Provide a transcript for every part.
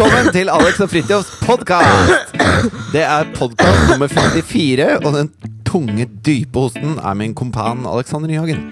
Velkommen til Alex og Fridtjofs podkast! Det er podkast nummer 54, og den tunge, dype hosten er min kompan Alexander Nyhagen.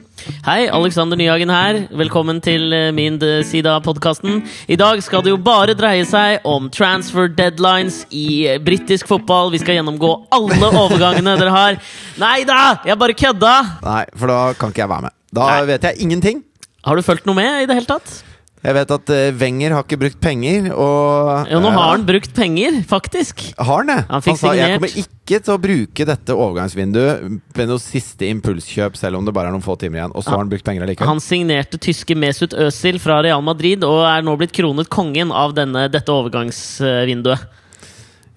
Hei, Alexander Nyhagen her. Velkommen til eh, min eh, side av podkasten. I dag skal det jo bare dreie seg om transfer deadlines i eh, britisk fotball. Vi skal gjennomgå alle overgangene dere har. Nei da, jeg bare kødda! Nei, for da kan ikke jeg være med. Da Nei. vet jeg ingenting. Har du fulgt noe med i det hele tatt? Jeg vet at uh, Wenger har ikke brukt penger, og Ja, nå eh, har han brukt penger, faktisk. Har han det? Han fikk sa jeg kommer ikke til å bruke dette overgangsvinduet ved noe siste impulskjøp, selv om det bare er noen få timer igjen. Og så har han brukt penger allikevel. Han signerte tyske Mesut Özil fra Real Madrid og er nå blitt kronet kongen av denne, dette overgangsvinduet.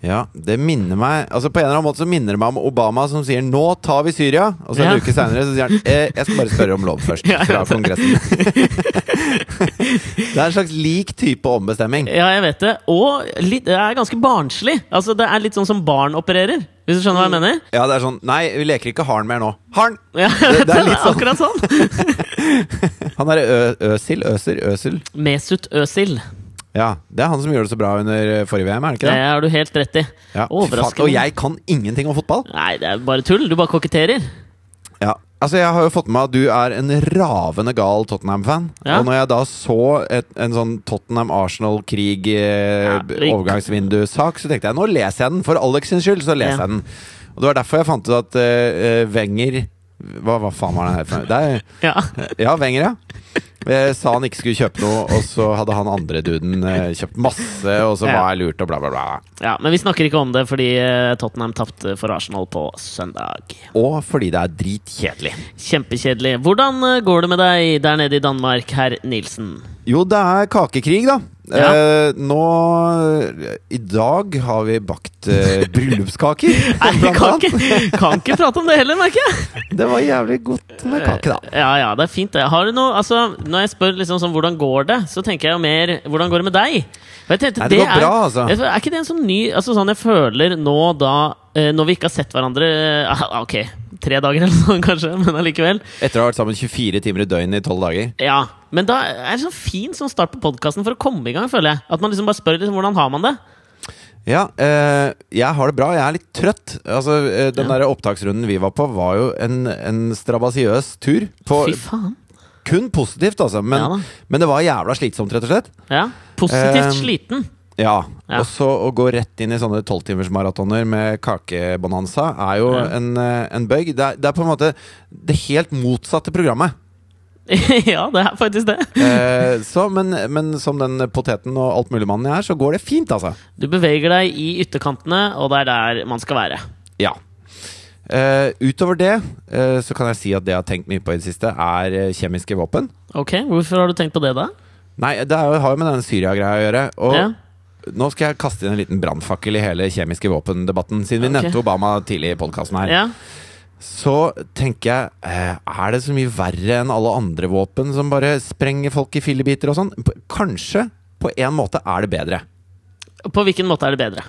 Ja, det minner meg Altså På en eller annen måte så minner det meg om Obama som sier 'nå tar vi Syria', og så en Ja. uke seinere så sier han eh, 'jeg skal bare spørre om lov først'. Fra. Kongressen. det er en slags lik type ombestemming. Ja, jeg vet det. Og litt, det er ganske barnslig. Altså, Det er litt sånn som barn opererer. Hvis du skjønner hva jeg mener? Ja, det er sånn Nei, vi leker ikke harn mer nå. Harn! Ja, Det- det er litt sånn. akkurat sånn. Han derre Øsil, Øser, Øsel Mesut Özil. Ja, det er han som gjorde det så bra under eh, forrige VM, er det Det ikke det? har du helt rett i. Ja. Overraskende. Og jeg kan ingenting om fotball. Nei, det er bare tull. Du bare koketterer. Ja, altså Jeg har jo fått med meg at du er en ravende gal Tottenham-fan. Ja. Og når jeg da så et, en sånn Tottenham-Arsenal-krig eh, så tenkte jeg nå leser jeg den. For Alex sin skyld så leser jeg den. Og det var derfor jeg fant ut at uh, Wenger hva, hva faen var det her for noe? Ja. ja, Wenger, ja. Eh, sa han ikke skulle kjøpe noe, og så hadde han andre duden eh, kjøpt masse, og så var jeg lurt, og bla, bla, bla. ja, Men vi snakker ikke om det fordi eh, Tottenham tapte for Arsenal på søndag. Og fordi det er dritkjedelig. Kjempekjedelig. Hvordan eh, går det med deg der nede i Danmark, herr Nilsen? Jo, det er kakekrig, da. Ja. Eh, nå I dag har vi bakt eh, bryllupskaker. Nei, kan ikke, kan ikke prate om det heller, merker jeg. Det var jævlig godt med kake, da. Ja, ja, det er fint, det. Har du noe, altså, når jeg spør liksom sånn hvordan går det, så tenker jeg jo mer hvordan går det med deg? Tenkte, Nei, det går er, bra, altså. Er ikke det en sånn ny altså sånn jeg føler nå da eh, Når vi ikke har sett hverandre eh, Ok, tre dager eller sånn kanskje, men allikevel. Etter å ha vært sammen 24 timer i døgnet i 12 dager. Ja, Men da er det sånn fin sånn start på podkasten for å komme i gang, føler jeg. At man liksom bare spør liksom, hvordan har man det. Ja, eh, jeg har det bra. Jeg er litt trøtt. Altså, eh, Den Ja. der opptaksrunden vi var på, var jo en, en strabasiøs tur. På, Fy faen. kun positivt, altså. Men, Ja men det var jævla slitsomt, rett og slett. Ja. Positivt Eh, sliten. Ja. Ja. Og så å gå rett inn i sånne tolvtimersmaratoner med kakebonanza er jo Ja. en, eh, en bøyg. Det det er på en måte det helt motsatte programmet. ja, det er faktisk det. Eh, så, men, men som den poteten og altmuligmannen jeg er, så går det fint, altså. Du beveger deg i ytterkantene, og det er der man skal være. Ja. Eh, utover det eh, så kan jeg si at det jeg har tenkt mye på i det siste, er kjemiske våpen. Ok, Hvorfor har du tenkt på det, da? Nei, det er, har jo med den Syria-greia å gjøre. Og Ja. Nå skal jeg kaste inn en liten brannfakkel i hele kjemiske våpen-debatten, siden vi okay. nevnte Obama tidlig i podkasten her. Ja. Så tenker jeg, eh, er det så mye verre enn alle andre våpen som bare sprenger folk i fillebiter og sånn? Kanskje på en måte er det bedre. På hvilken måte er det bedre?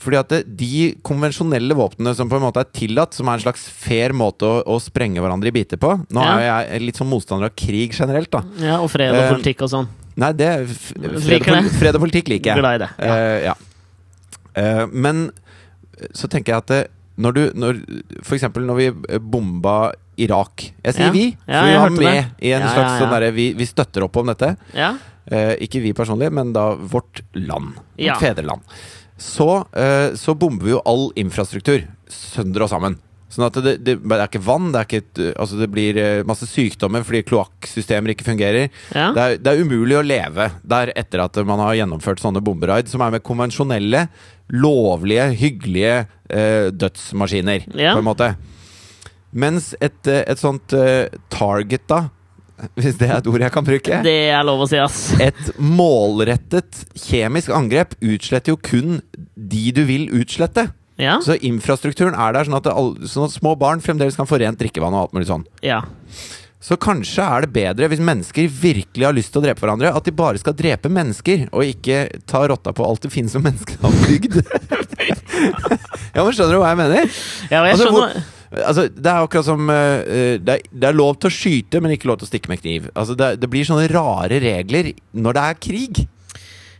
Fordi at det, de konvensjonelle våpnene som på en måte er tillatt, som er en slags fair måte å, å sprenge hverandre i biter på Nå Ja. er jeg litt sånn motstander av krig generelt, da. Ja, Og fred og Eh, politikk og sånn. Nei, det fred, og fred og politikk liker jeg. Glad i det. Ja. Uh, ja. Uh, men så tenker jeg at det, når du når, For eksempel når vi eh, bomba Irak Jeg sier Ja. vi, for vi var med det. i en slags sånn derre vi, vi støtter opp om dette. Ja. Eh, ikke vi personlig, men da vårt land. Vårt fedreland. Så, eh, så bomber vi jo all infrastruktur sønder og sammen. Sånn at det, det, det er ikke vann, det, er ikke et, altså det blir eh, masse sykdommer fordi kloakksystemer ikke fungerer. ja. Det er, det er umulig å leve der etter at man har gjennomført sånne bomberaid, som er med konvensjonelle, lovlige, hyggelige eh, dødsmaskiner, Ja. på en måte. Mens et, eh, et sånt eh, target, da, hvis det er et ord jeg kan bruke Det er lov å si, ass. Et målrettet kjemisk angrep utsletter jo kun de du vil utslette. Ja. Så infrastrukturen er der, sånn at, det, all- sånn at små barn fremdeles kan få rent drikkevann og alt mulig sånn. ja. Så kanskje er det bedre, hvis mennesker virkelig har lyst til å drepe hverandre, at de bare skal drepe mennesker, og ikke ta rotta på alt det finnes som mennesker har bygd. ja, men Skjønner du hva jeg mener? ja jeg Altså, skjønner Altså, Det er akkurat som uh, det, er, det er lov til å skyte, men ikke lov til å stikke med kniv. Altså, det, det blir sånne rare regler når det er krig.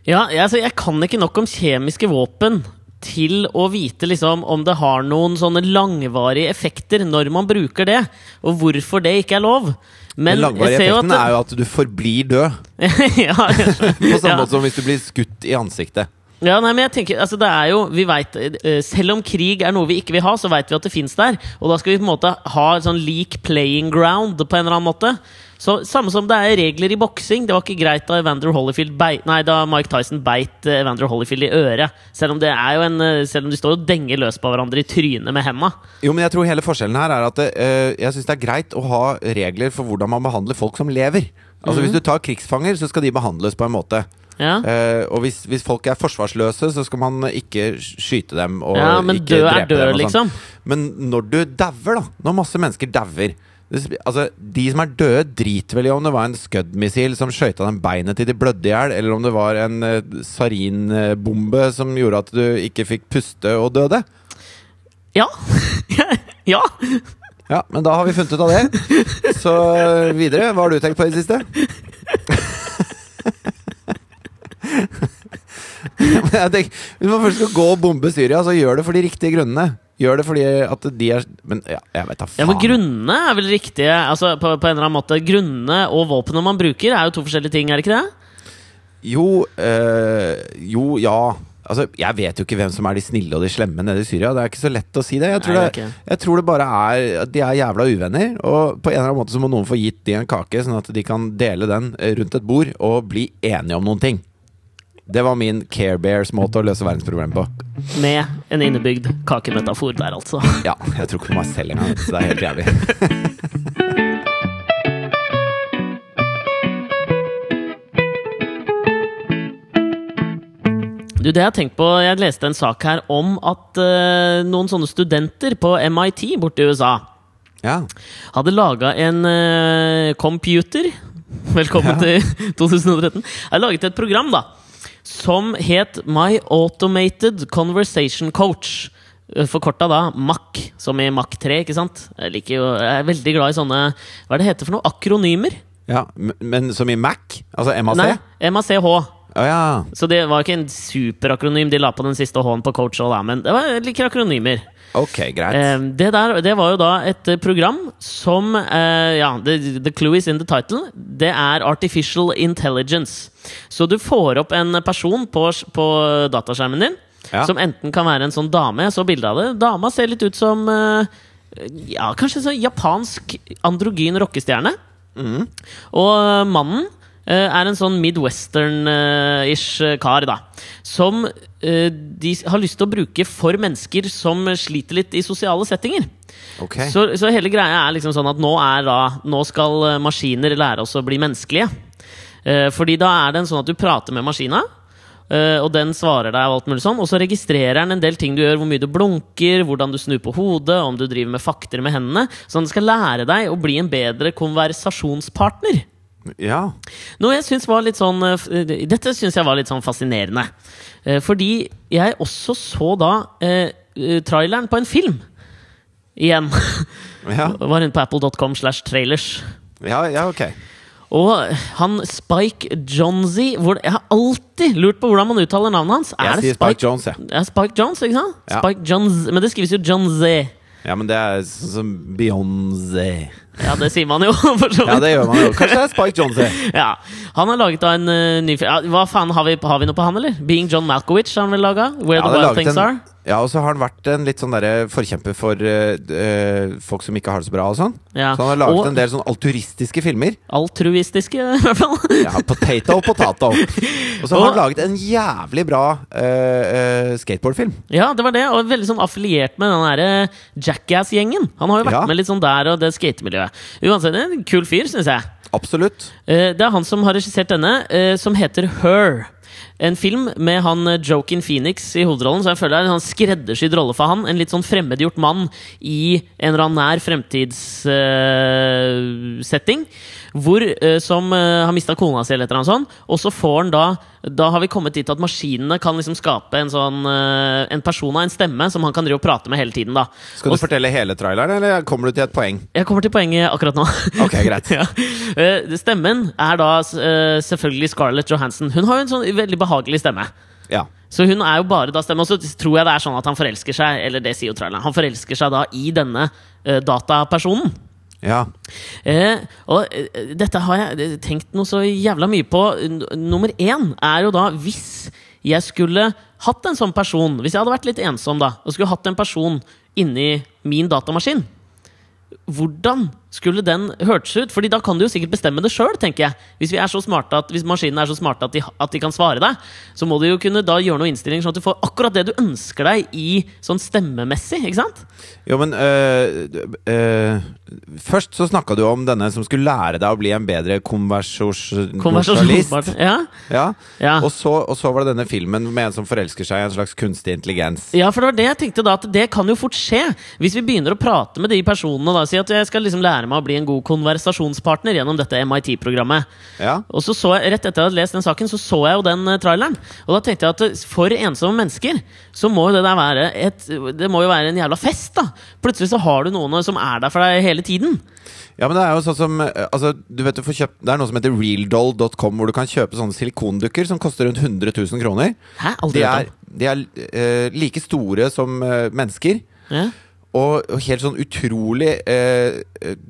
Ja, jeg- altså, jeg kan ikke nok om kjemiske våpen til å vite liksom om det har noen sånne langvarige effekter når man bruker det, og hvorfor det ikke er lov. Men Den langvarige effekten at er jo at du forblir død. ja, På samme ja. måte som hvis du blir skutt i ansiktet. Ja, nei, men jeg tenker, altså det er jo, vi vet, eh, Selv om krig er noe vi ikke vil ha, så vet vi at det fins der. Og da skal vi på en måte ha et sånn lik playing ground på en eller annen måte. Så Samme som det er regler i boksing. Det var ikke greit da Evander beit, nei, da Mike Tyson beit eh, Evander Holyfield i øret. Selv om, det er jo en, eh, selv om de står og denger løs på hverandre i trynet med henda. Jo, men jeg tror hele forskjellen her er at eh, jeg syns det er greit å ha regler for hvordan man behandler folk som lever. Altså Mhm. Hvis du tar krigsfanger, så skal de behandles på en måte. Ja. Uh, og hvis, hvis folk er forsvarsløse, så skal man ikke skyte dem og ja, men ikke død er død, sånn. liksom. Men når du dauer, da Når masse mennesker dauer det Altså, De som er døde, driter vel i om det var en Scud-missil som skøyta dem beinet til de blødde i hjel, eller om det var en uh, sarinbombe som gjorde at du ikke fikk puste og døde. Ja. ja. Ja, men da har vi funnet ut av det. Så eh, videre, hva har du tenkt på i det siste? Jeg tenker, Hvis man først skal gå og bombe Syria, så gjør det for de riktige grunnene. Gjør det fordi at de er Men ja, jeg vet da faen. Ja, men Grunnene er vel riktige? Altså, på, på en eller annen måte Grunnene og våpnene man bruker, er jo to forskjellige ting, er det ikke det? Jo, øh, jo, ja. Altså, Jeg vet jo ikke hvem som er de snille og de slemme nede i Syria. Det er ikke så lett å si det. Jeg tror, Nei, det, jeg tror det bare er de er jævla uvenner. Og på en eller annen måte så må noen få gitt de en kake, sånn at de kan dele den eh, rundt et bord og bli enige om noen ting. Det var min Care Bears-måte å løse verdensproblemet på. Med en innebygd kakemetafor der, altså. Ja, jeg tror ikke på meg selv engang. Så det er helt jævlig. Du, det Jeg tenkt på, jeg leste en sak her om at uh, noen sånne studenter på MIT borte i USA Ja. hadde laga en uh, computer Velkommen til 2013. Hadde laget et program da som het My Automated Conversation Coach. Eh, Forkorta da MAC, som i Mac 3. ikke sant? Jeg, liker jo, jeg er veldig glad i sånne Hva er det heter for noe? Akronymer? ja. Men som i Mac? Altså MAC? Nei, MACH. Oh, ja. Så det var ikke en superakronym de la på den siste H-en på coach men det var, jeg liker akronymer. Ok, greit. Eh, det, der, det var jo da et eh, program som eh, Ja, the, the clue is in the title. Det er artificial intelligence. Så du får opp en person på, på dataskjermen din Ja. som enten kan være en sånn dame Jeg så bilde av det. Dama ser litt ut som eh, Ja, kanskje en sånn japansk androgyn rockestjerne. Mm. Og mannen er en sånn midwestern-ish eh, kar, da. Som eh, de har lyst til å bruke for mennesker som sliter litt i sosiale settinger. Okay. Så, så hele greia er liksom sånn at nå, er da, nå skal eh, maskiner lære oss å bli menneskelige. Eh, fordi da er det en sånn at du prater med maskina. Uh, og den svarer deg, og alt mulig sånn Og så registrerer den en del ting du gjør. Hvor mye du blunker, hvordan du snur på hodet, om du driver med fakter med hendene. Så den skal lære deg å bli en bedre konversasjonspartner. Ja. Noe jeg synes var litt sånn eh, eh, Dette syns jeg var litt sånn fascinerende. Eh, Fordi jeg også så da eh, traileren på en film. Igjen. Ja, Var inne på apple.com slash trailers. ja, ja ok. Og han Spike Johnsey Jeg har alltid lurt på hvordan man uttaler navnet hans. Jeg Er sier Spike Jones, jeg. Ja, Spike Jones, ikke sant? Ja. Spike Jones, Men det skrives jo John Z. Ja, men det er sånn som Beyoncé. Ja, det sier man jo. For så Ja, det gjør man jo. Kanskje det er Spike Jonze. Ja, Han har laget da en uh, ny film ja, Hva faen, har vi, har vi noe på han, eller? Being John Malkovich har han vel laga? Where Ja, the Wild Things en- Are? Ja, og så har han vært en litt sånn der forkjemper for eh, folk som ikke har det så bra og sånn. Ja. Så han har laget Og- en del sånn altruistiske filmer. Altruistiske, i hvert fall. Ja, potato potato. Og så har Og- han laget en jævlig bra eh, skateboardfilm. Ja, det var det, og veldig sånn affiliert med den derre Jackass-gjengen. Han har jo vært Ja. med litt sånn der og det skatemiljøet. Uansett, en kul fyr, syns jeg. Absolutt. Det er han som har regissert denne, som heter Her. En film med han Jokin Phoenix i hovedrollen, så jeg føler det er en sånn skreddersydd rolle for han. En litt sånn fremmedgjort mann i en eller annen nær fremtidssetting. hvor uh, Som uh, har mista kona si, eller et eller annet sånt. Og så får han da Da har vi kommet dit at maskinene kan liksom skape en sånn eh, En person av en stemme som han kan drive og prate med hele tiden. da Skal Og du fortelle hele traileren, eller kommer du til et poeng? Jeg kommer til poenget akkurat nå. Ok, greit. ja. Eh, Stemmen er da eh, selvfølgelig Scarlett Johansson. Hun har jo en sånn veldig behagelig stemme. Ja. Så hun er jo bare da stemme. Og så tror jeg det er sånn at han forelsker seg Eller det sier jo traileren. Han forelsker seg da i denne uh, datapersonen. ja. Eh, og uh, dette har jeg eh, tenkt noe så jævla mye på. N nummer én er jo da hvis jeg skulle hatt en sånn person Hvis jeg hadde vært litt ensom da og skulle hatt en person inni min datamaskin hvordan skulle den hørtes ut? Fordi da kan du jo sikkert bestemme det sjøl, tenker jeg. Hvis, vi er så smarte at, hvis maskinene er så smarte at de, at de kan svare deg, så må du jo kunne da gjøre noen innstillinger sånn at du får akkurat det du ønsker deg i sånn stemmemessig, ikke sant? Jo, men øh, øh, Først så snakka du om denne som skulle lære deg å bli en bedre konversjonalist. Ja, Ja. ja. Og, så, og så var det denne filmen med en som forelsker seg i en slags kunstig intelligens. Ja, for det var det jeg tenkte da, at det kan jo fort skje. Hvis vi begynner å prate med de personene, da, si at jeg skal liksom lære meg å bli en god konversasjonspartner gjennom dette MIT-programmet. Ja. Og så så jeg, Rett etter jeg hadde lest den saken, så så jeg jo den eh, traileren. Og da tenkte jeg at eh, for ensomme mennesker så må jo det der være et, Det må jo være en jævla fest, da! Plutselig så har du noen som er der for deg hele tiden. Ja, men det er jo sånn som øh, altså, du vet, du får kjøpt, Det er noe som heter realdoll.com, hvor du kan kjøpe sånne silikondukker som koster rundt 100 000 kroner. Hæ? Aldri De er, de er uh, like store som uh, mennesker. Ja? Og, helt sånn utrolig eh,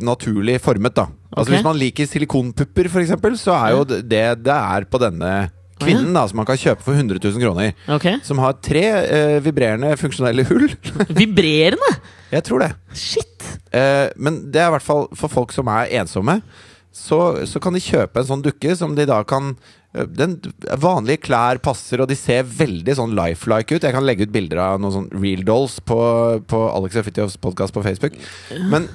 naturlig formet, da. Altså. Hvis man liker silikonpupper, eksempel, så er jo det det er på denne kvinnen, da, som man kan kjøpe for 100 000 kroner. Okay. Som har tre eh, vibrerende, funksjonelle hull. Vibrerende! Jeg tror det. Shit! Eh, men det er i hvert fall for folk som er ensomme. Så, så kan de kjøpe en sånn dukke som de da kan eh, den Vanlige klær passer, og de ser veldig sånn lifelike ut. Jeg kan legge ut bilder av noen sånn real dolls på, på Alex og Fritjofs podkast på Facebook. Men,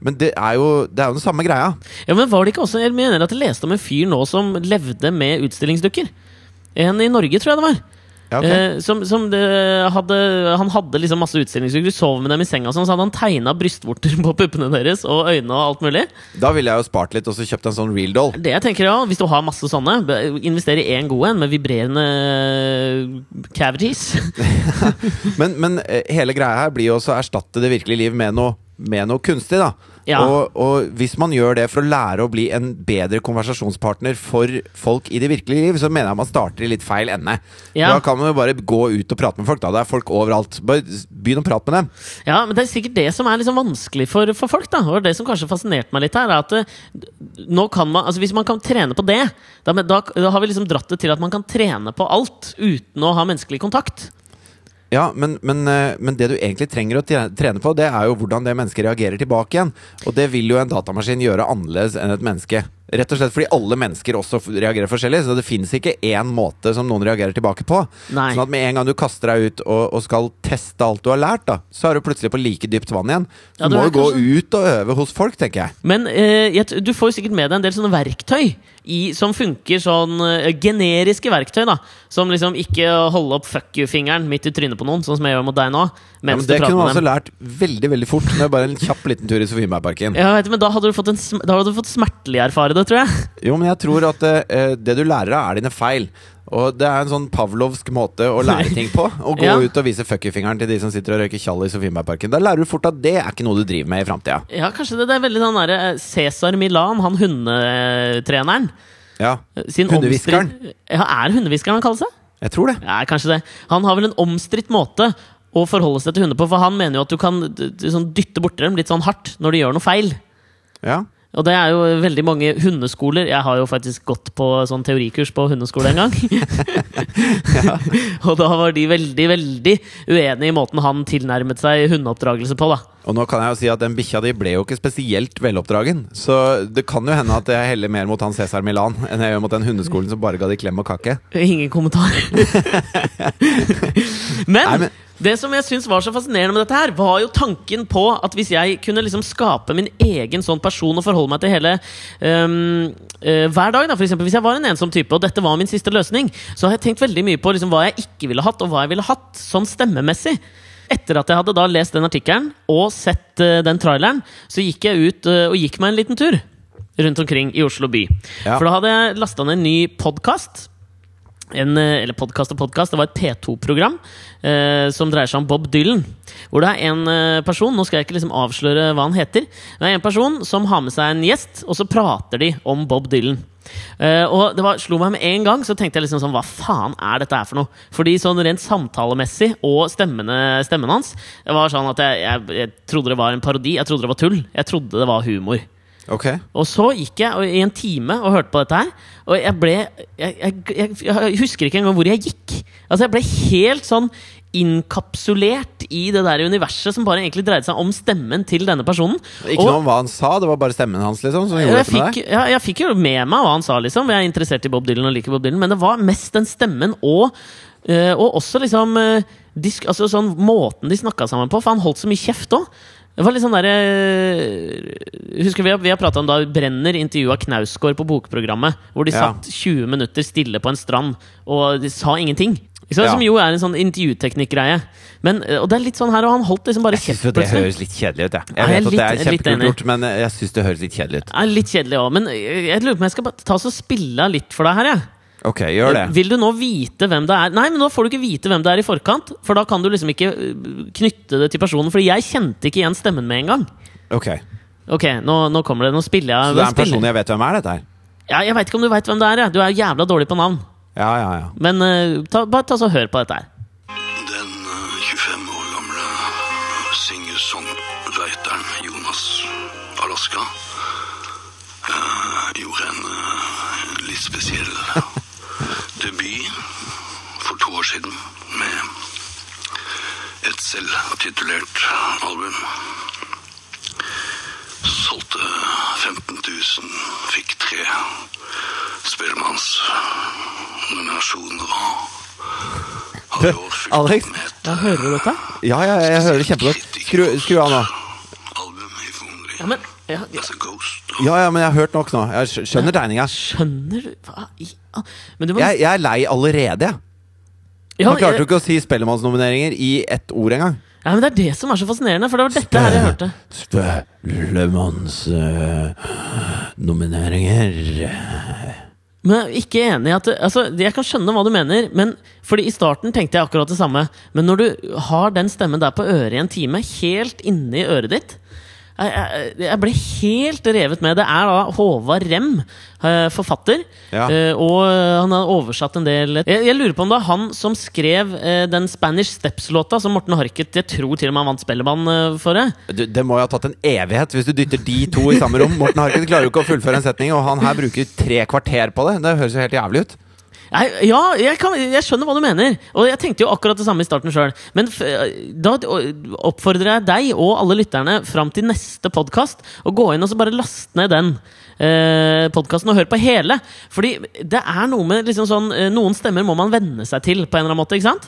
men det, er jo, det er jo den samme greia. Ja, men var det ikke også Jeg mener at jeg leste om en fyr nå som levde med utstillingsdukker. En i Norge, tror jeg det var. Ja, ok. Eh, som som det hadde, han hadde liksom masse utstillingsuker, sov med dem i senga, sånn, så hadde han tegna brystvorter på puppene deres og øynene og alt mulig. Da ville jeg jo spart litt og så kjøpt en sånn real doll. Det jeg tenker ja, Hvis du har masse sånne, invester i én god en med vibrerende cavities. Men, men eh, hele greia her blir jo å erstatte det virkelige liv med noe, med noe kunstig, da. Ja. Og, og hvis man gjør det for å lære å bli en bedre konversasjonspartner for folk i det virkelige liv, så mener jeg man starter i litt feil ende. Ja. Da kan man jo bare gå ut og prate med folk. da Det er folk overalt. Bare begynn å prate med dem. Ja, men det er sikkert det som er liksom vanskelig for, for folk. da Og det som kanskje fascinerte meg litt her, er at eh, nå kan man Altså hvis man kan trene på det, da, da, da har vi liksom dratt det til at man kan trene på alt uten å ha menneskelig kontakt. Ja, men, men, eh, men det du egentlig trenger å trene på, det er jo hvordan det mennesket reagerer tilbake igjen. Og det vil jo en datamaskin gjøre annerledes enn et menneske. Rett og slett fordi alle mennesker også reagerer forskjellig. Så det fins ikke én måte som noen reagerer tilbake på. Nei. Sånn at med en gang du kaster deg ut og, og skal teste alt du har lært, da, så er du plutselig på like dypt vann igjen. Du Ja, må jo jo gå ut og øve hos folk, tenker jeg. Men eh, du får jo sikkert med deg en del sånne verktøy i, som funker sånn eh, generiske verktøy. da Som liksom ikke holde opp fuck you-fingeren midt i trynet på noen, sånn som jeg gjør mot deg nå. Ja, men det du kunne man altså lært veldig veldig fort med bare en kjapp liten tur i Sofienbergparken. Ja, vet du, men da hadde du fått, en, sm- da hadde du fått smertelig erfare det, tror jeg. Jo, men jeg tror at uh, det du lærer av, er dine feil. Og det er en sånn pavlovsk måte å lære ting på. Å gå Ja. ut og vise fuck-you-fingeren til de som sitter og røyker tjall i Sofienbergparken. Da lærer du fort at det er ikke noe du driver med i framtida. Ja, kanskje det, det er veldig sånn derre eh, Cæsar Milan, han hundetreneren. Ja. Hundehviskeren. Ja, er hundehviskeren han kaller seg? Jeg tror det. Ja, kanskje det. Han har vel en omstridt måte å forholde seg til hunder på, for han mener jo at du kan sånn dytte borti dem litt sånn hardt når de gjør noe feil. Ja. Og det er jo veldig mange hundeskoler. Jeg har jo faktisk gått på sånn teorikurs på hundeskole en gang. og da var de veldig, veldig uenige i måten han tilnærmet seg hundeoppdragelse på, da. Og nå kan jeg jo si at den bikkja di ble jo ikke spesielt veloppdragen. Så det kan jo hende at jeg heller mer mot han Cæsar Milan enn jeg gjør mot den hundeskolen som bare ga de klem og kake. Ingen kommentar. men, Nei, men- det som jeg syns var så fascinerende med dette, her var jo tanken på at hvis jeg kunne liksom skape min egen sånn person og forholde meg til hele um, uh, hver dag, da, for eksempel, hvis jeg var en ensom type og dette var min siste løsning, så har jeg tenkt veldig mye på liksom, hva jeg ikke ville hatt, og hva jeg ville hatt sånn stemmemessig. Etter at jeg hadde da lest den artikkelen og sett uh, den traileren, så gikk jeg ut uh, og gikk meg en liten tur rundt omkring i Oslo by. Ja. For da hadde jeg lasta ned en ny podkast en, eh, eller podkast og podkast, det var et P2-program eh, som dreier seg om Bob Dylan. Hvor det er en eh, person, nå skal jeg ikke liksom avsløre hva han heter, det er en person som har med seg en gjest, og så prater de om Bob Dylan. Eh, og det var, slo meg med en gang, så tenkte jeg liksom sånn Hva faen er dette her for noe? Fordi sånn rent samtalemessig og stemmene, stemmen hans Det var sånn at jeg, jeg, jeg trodde det var en parodi. Jeg trodde det var tull. Jeg trodde det var humor. Ok. Og så gikk jeg i en time og hørte på dette her, og jeg ble Jeg, jeg, jeg, husker ikke engang hvor jeg gikk. Altså Jeg ble helt sånn inkapsulert i det der universet som bare egentlig dreide seg om stemmen til denne personen. Ikke Og- noe om hva han sa, det var bare stemmen hans liksom som gjorde dette med deg? ja, jeg fikk jo med meg hva han sa, liksom. Jeg er interessert i Bob Dylan og liker Bob Dylan, men det var mest den stemmen og eh, Og også liksom eh, disk, altså sånn måten de snakka sammen på, for han holdt så mye kjeft òg. Det var litt sånn derre Husker vi vi har prata om da Brenner intervjua Knausgård på Bokprogrammet, hvor de Ja. satt 20 minutter stille på en strand og de sa ingenting. Så. Ja. Som jo er en sånn intervjuteknikkgreie. Men, Og det er litt sånn her, og han holdt liksom bare Jeg syns det høres litt kjedelig ut, jeg. Jeg Jeg jeg litt, vet at det er kjempekult gjort, men jeg syns det høres litt kjedelig ut. Jeg er litt kjedelig også, men jeg, lurer på om jeg skal bare ta og spille litt for deg her, jeg. Ok, gjør det. Vil du nå vite hvem det er? Nei, men nå får du ikke vite hvem det er i forkant. For da kan du liksom ikke øh, knytte det til personen. Fordi jeg kjente ikke igjen stemmen med en gang. Ok, Ok, nå, nå kommer det. Nå spiller jeg. Så det er en person jeg vet hvem er, dette her? Ja, jeg veit ikke om du veit hvem det er. jeg. Du er jævla dårlig på navn. Ja, ja, ja. Men øh, ta, bare ta så hør på dette her. Et selvtitulert album. Solgte 15 000, fikk tre Spellemannsnominasjoner og har i år fylt Alex? med et Ja, hører du dette? Ja, ja, jeg hører det kjempegodt. Skru, skru av nå. Ja, men ja, ja. Ja, ja, men jeg har hørt nok nå. Jeg skjønner tegninga. Skjønner du Hva i Men du må Jeg, jeg er lei allerede, jeg. Ja, Han klarte jo ikke å si Spellemannsnomineringer i ett ord engang. ja, men det er det som er så fascinerende, for det var dette her jeg hørte. Spellemannsnomineringer Men jeg er ikke enig at altså, Jeg kan skjønne hva du mener, men fordi i starten tenkte jeg akkurat det samme. Men når du har den stemmen der på øret i en time, helt inni øret ditt jeg, jeg, ble helt revet med. Det er da Håvard Rem, eh, forfatter. Ja. eh, og han har oversatt en del jeg, jeg lurer på om det er han som skrev eh, den Spanish Steps-låta som Morten Harket Jeg tror til og med han vant Spellemann eh, for det. du, Det må jo ha tatt en evighet hvis du dytter de to i samme rom. Morten Harket klarer jo ikke å fullføre en setning, og han her bruker tre kvarter på det. Det høres jo helt jævlig ut. Jeg, ja, jeg, kan, jeg skjønner hva du mener. Og jeg tenkte jo akkurat det samme i starten sjøl. Men da oppfordrer jeg deg og alle lytterne fram til neste podkast å gå inn og så bare laste ned den. Eh, podkasten og høre på hele. Fordi det er noe med liksom sånn eh, Noen stemmer må man venne seg til på en eller annen måte. ikke sant?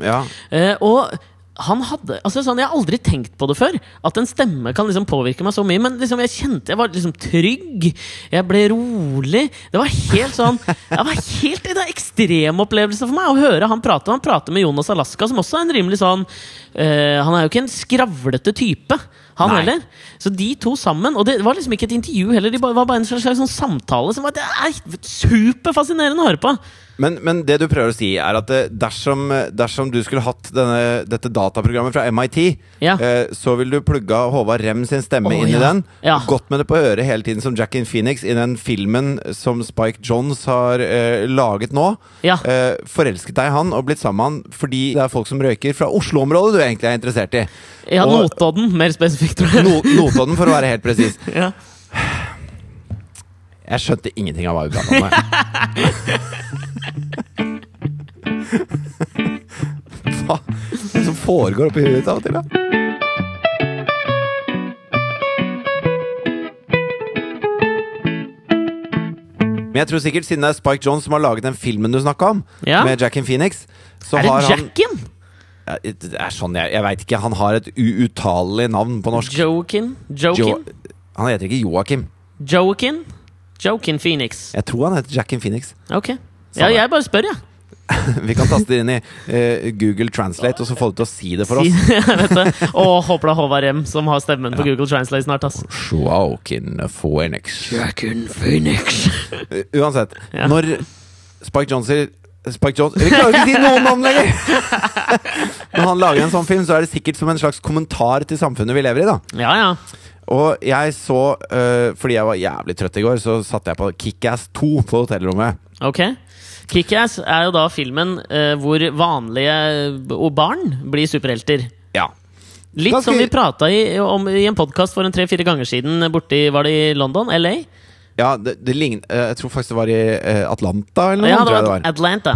Ja. Eh, og han hadde altså sånn, Jeg har aldri tenkt på det før. At en stemme kan liksom påvirke meg så mye. Men liksom, jeg kjente jeg var liksom trygg. Jeg ble rolig. Det var helt sånn Det var helt er ekstrem opplevelse for meg å høre han prate. Han prater med Jonas Alaska, som også er en rimelig sånn eh, Han er jo ikke en skravlete type. Han Nei. heller. Så de to sammen Og det var liksom ikke et intervju heller, det var bare en slags, slags sånn samtale som var det er superfascinerende å høre på. Men, men det du prøver å si, er at eh, dersom, dersom du skulle hatt denne, dette dataprogrammet fra MIT, Ja. eh, så ville du plugga Håvard Rem sin stemme oh, inn i ja. den. Ja. Gått med det på øret hele tiden som Jack in Phoenix i den filmen som Spike Johns har eh, laget nå. Eh, forelsket deg i han og blitt sammen med han fordi det er folk som røyker fra Oslo-området du egentlig er interessert i. Ja, Og- Notodden, mer spesifikt, tror jeg. No Notodden, for å være helt presis. Ja. Jeg skjønte ingenting av hva vi prata om. Hva er det som foregår oppi huet ditt av og til, da? Men jeg tror sikkert siden det er Spike Jones som har laget den filmen du snakka om, Ja. med Jackin Phoenix, så Er det har han Jacken? ja, Det er sånn, jeg, jeg veit ikke. Han har et uuttalelig navn på norsk. Joakim? Jo, han heter ikke Joakim. Joakim? Joakim Phoenix. Jeg tror han heter Jackin Phoenix. Ok. Ja, jeg bare spør, jeg. Vi kan taste det inn i uh, Google Translate, og så få det til å si det for oss. Si- jeg vet det. Og håper det er Håvard Rem som har stemmen på Google Translate snart. ass. Joaquin Phoenix. Joakim Phoenix. Uansett, Ja. når Spike Jones Spike Jones Vi klarer ikke å si noen navn lenger! Når han lager en sånn film, så er det sikkert som en slags kommentar til samfunnet vi lever i. da Ja, ja. og jeg så uh, Fordi jeg var jævlig trøtt i går, så satte jeg på Kickass 2 på hotellrommet. Ok. Kickass er jo da filmen eh, hvor vanlige og barn blir superhelter. Ja. Litt Ganske- som vi prata i, om, i en podkast for en tre-fire ganger siden borti Var det i London? LA? ja det, det lign- eh, jeg tror faktisk det var i eh, Atlanta eller noe. Ja, det var, det var. Atlanta.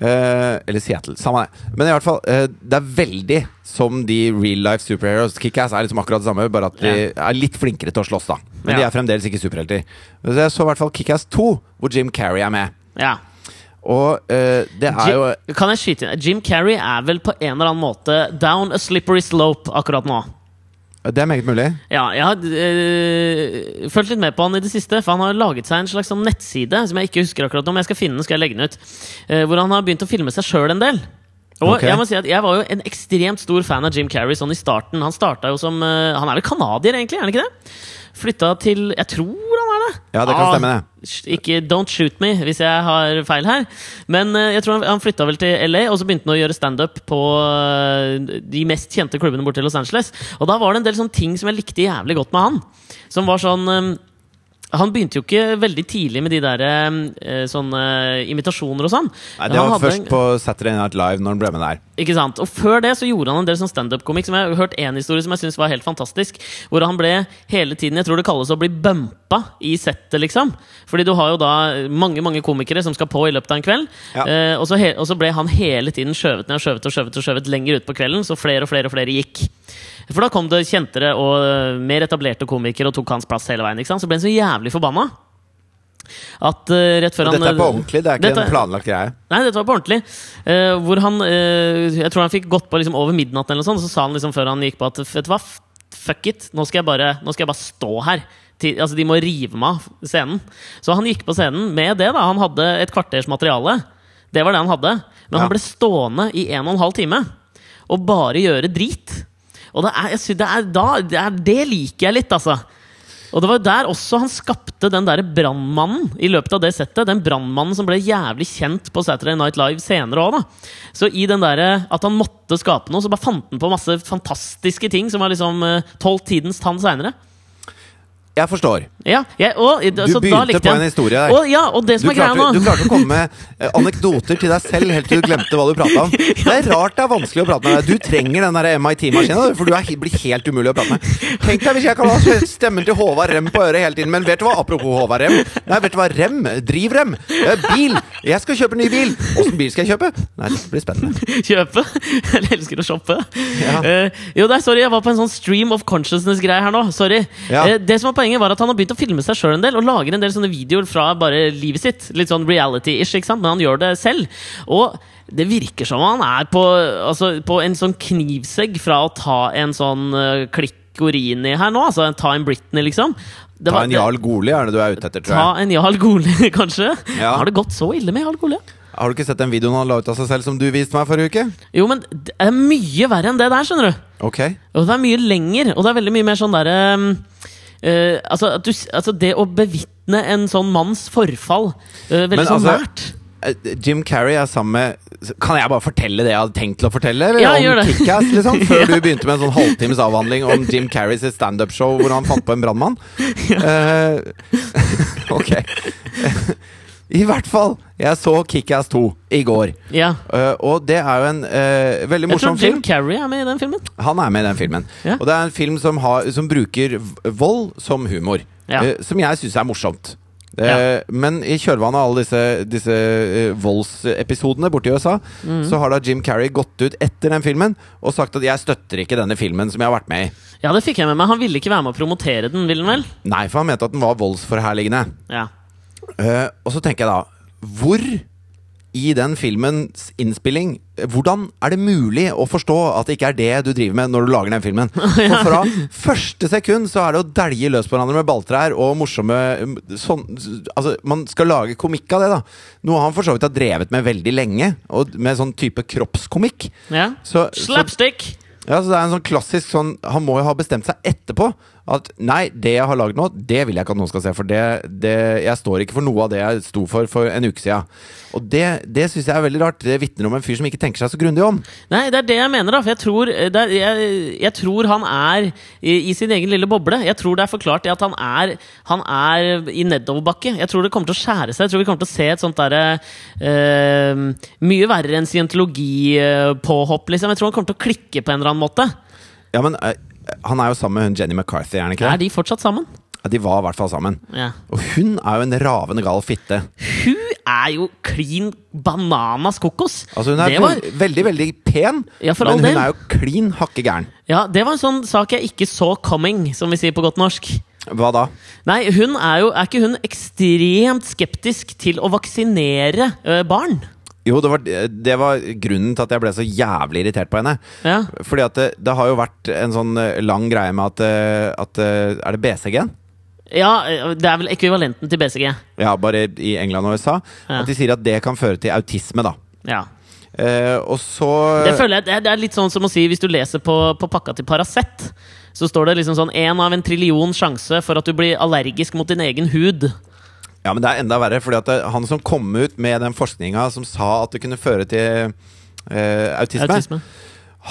Eh, eller Seattle. Samme det. Men i hvert fall, eh, det er veldig som de real life superheroes. Kickass er liksom akkurat det samme, bare at de er litt flinkere til å slåss, da. Men de er fremdeles ikke superhelter. Så jeg så i hvert fall Kickass 2, hvor Jim Carrey er med. Ja. Og uh, det er jo Jim, kan jeg skyte inn? Jim Carrey er vel på en eller annen måte down a slippery slope akkurat nå. Det er meget mulig. Ja, jeg har øh, fulgt litt med på han i det siste, for han har laget seg en slags sånn nettside som jeg ikke husker akkurat om. Jeg skal finne den, skal jeg legge den ut. eh, hvor han har begynt å filme seg sjøl en del. Og okay. jeg må si at jeg var jo en ekstremt stor fan av Jim Carrey sånn i starten. Han starta jo som øh, Han er vel canadier, egentlig? er han ikke det? Flytta til Jeg tror. Ja, det kan Ah, stemme, det. Ikke Don't shoot me hvis jeg har feil her. Men uh, jeg tror han, han flytta vel til LA, og så begynte han å gjøre standup på uh, de mest kjente klubbene borte i Los Angeles. Og da var det en del sånne ting som jeg likte jævlig godt med han. Som var sånn øh, Han begynte jo ikke veldig tidlig med de der øh, sånne imitasjoner og sånn. Nei, det var først en- på Saturday Night Live når han ble med der. ikke sant? Og før det så gjorde han en del sånn standup-komikk. Som jeg har hørt en historie som jeg synes var helt fantastisk. Hvor han ble hele tiden Jeg tror det kalles å bli bumpa i settet, liksom. Fordi du har jo da mange mange komikere som skal på i løpet av en kveld. Ja. Eh, og, så og så ble han hele tiden skjøvet ned og skjøvet og skjøvet og skjøvet lenger ut på kvelden. Så flere og flere og flere gikk. For da kom det kjentere og eh, mer etablerte komikere og tok hans plass hele veien. Så ble han så jævlig forbanna. At uh, før han dette er på ordentlig, det er ikke Dette- en planlagt greie. Nei, dette var på ordentlig. Uh, hvor han uh, Jeg tror han fikk gått på liksom over midnatt, eller noe sånt, så sa han liksom før han gikk på at vet du hva, fuck it, nå skal jeg bare, skal jeg bare stå her. Til, altså, de må rive meg av scenen. Så han gikk på scenen med det. da Han hadde et kvarters materiale. Det var det han hadde. Men Ja. han ble stående i en og en halv time og bare gjøre drit. Og det er, synes, det er da det, er, det liker jeg litt, altså. Og det var der også han skapte den der brannmannen i løpet av det settet. Den brannmannen som ble jævlig kjent på Saturday Night Live senere òg. Så i den derre at han måtte skape noe, så bare fant han på masse fantastiske ting som var liksom uh, tolv tidens tann seinere. Jeg forstår. Ja, jeg, og, Du begynte på en historie der. Og, ja, og det Du klarte, du klarte å komme med eh, anekdoter til deg selv helt til du glemte hva du prata om. Det er rart det er vanskelig å prate med deg. Du trenger den MIT-maskina, for du er, blir helt umulig å prate med. Tenk deg hvis jeg kan ha stemmen til Håvard Rem på øret hele tiden. Men vet du hva? Apropos Håvard Rem. Nei, vet du hva? Rem. Drivrem. Eh, Bil. Jeg skal kjøpe ny bil. Åssen bil skal jeg kjøpe? Nei, det blir spennende. kjøpe. Jeg elsker å shoppe. Ja. Uh, jo, nei, sorry, jeg var på en sånn stream of consciousness-greie her nå. Sorry. Ja. Uh, det som var Poenget var at han har begynt å filme seg sjøl en del, og lager en del sånne videoer fra bare livet sitt. Litt sånn reality-ish, ikke sant? men han gjør det selv. Og det virker som han er på, altså, på en sånn knivsegg fra å ta en sånn uh, klikkorini her nå. Altså ta en Britney, liksom. Det Ta en Jarl Goli er det du er ute etter, tror jeg. Ta en Jarl Goli, kanskje? Ja. Har det gått så ille med Jarl Goli? Har du ikke sett den videoen han la ut av seg selv som du viste meg forrige uke? Jo, men det er mye verre enn det der, skjønner du. Ok. Og det er mye lenger, og det er veldig mye mer sånn derre eh, altså, at du, altså, det å bevitne en sånn manns forfall eh, veldig Men sånn altså, nært. Eh, Jim Carrey er sammen med Kan jeg bare fortelle det jeg hadde tenkt til å fortelle? Eller Ja, om. Kickass, liksom? Før du begynte med en sånn halvtimes avhandling om Jim Carreys standup-show hvor han fant på en brannmann? Eh, ok. I hvert fall. Jeg så Kickass 2 i går. Ja. Uh, og det er jo en uh, veldig Jeg tror Jim. Carrey er med i den filmen. Han er med i den filmen. Ja. Og det er en film som, har, som bruker vold som humor. Ja. Uh, som jeg syns er morsomt. Ja. Men i kjølvannet av alle disse, disse voldsepisodene borti USA, mm. så har da Jim Carrey gått ut etter den filmen og sagt at 'jeg støtter ikke denne filmen som jeg har vært med i'. Ja, det fikk jeg med meg. Han ville ikke være med å promotere den, ville han vel? Nei, for han mente at den var voldsforherligende. Ja. Eh, og så tenker jeg da Hvor i den filmens innspilling Hvordan er det mulig å forstå at det ikke er det du driver med når du lager den filmen? For fra første sekund så er det å dælje løs på hverandre med balltrær og morsomme sånn, Altså, man skal lage komikk av det, da. Noe han for så vidt har drevet med veldig lenge, og med sånn type kroppskomikk. ja. Så, så Slapstick! ja, så det er en sånn klassisk sånn Han må jo ha bestemt seg etterpå At nei, det jeg har lagd nå, det vil jeg ikke at noen skal se. For det, det, jeg står ikke for noe av det jeg sto for for en uke siden. Og det, det syns jeg er veldig rart. Det vitner om en fyr som ikke tenker seg så grundig om. Nei, det er det jeg mener, da. For jeg tror, det er, jeg, jeg tror han er i, i sin egen lille boble. Jeg tror det er forklart at han er, han er i nedoverbakke. Jeg tror det kommer til å skjære seg. Jeg tror vi kommer til å se et sånt derre eh, Mye verre enn scientologipåhopp, liksom. Jeg tror han kommer til å klikke på en eller annen måte. Ja, men eh, han er jo sammen med hun Jenny McCarthy, er han ikke Er de fortsatt sammen? Ja, de var i hvert fall sammen. Ja. Og hun er jo en ravende gal fitte. Hun er jo klin bananas kokos! Altså Hun er var, veldig, veldig pen, Ja, men hun del. er jo klin hakke gæren. ja, det var en sånn sak jeg ikke så coming, som vi sier på godt norsk. Hva da? Nei, hun er jo Er ikke hun ekstremt skeptisk til å vaksinere ø, barn? Jo, det var, det var grunnen til at jeg ble så jævlig irritert på henne. Ja. Fordi at det, det har jo vært en sånn eh, lang greie med at, eh, at eh, Er det BCG-en? ja, det er vel ekvivalenten til BCG. Ja, bare i England og USA. Ja. At de sier at det kan føre til autisme, da. Ja. Eh, og så Det føler jeg det er, det er litt sånn som å si hvis du leser på, på pakka til Paracet, så står det liksom sånn én av en trillion sjanse for at du blir allergisk mot din egen hud. Ja, men det er enda verre, fordi at det, han som kom ut med den forskninga som sa at det kunne føre til eh, autisme, Autisme.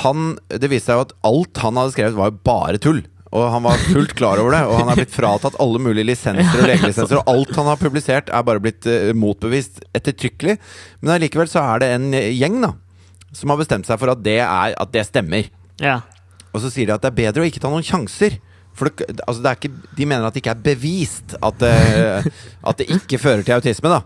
Han, Det viste seg jo at alt han hadde skrevet, var jo bare tull. Og han var fullt klar over det, og han er blitt fratatt alle mulige lisenser og legelisenser. Og alt han har publisert, er bare blitt uh, motbevist ettertrykkelig. Men allikevel så er det en eh, gjeng da som har bestemt seg for at det, er, at det stemmer. Ja. Og så sier de at det er bedre å ikke ta noen sjanser. For det, altså det er ikke, de mener at det ikke er bevist at det, at det ikke fører til autisme. da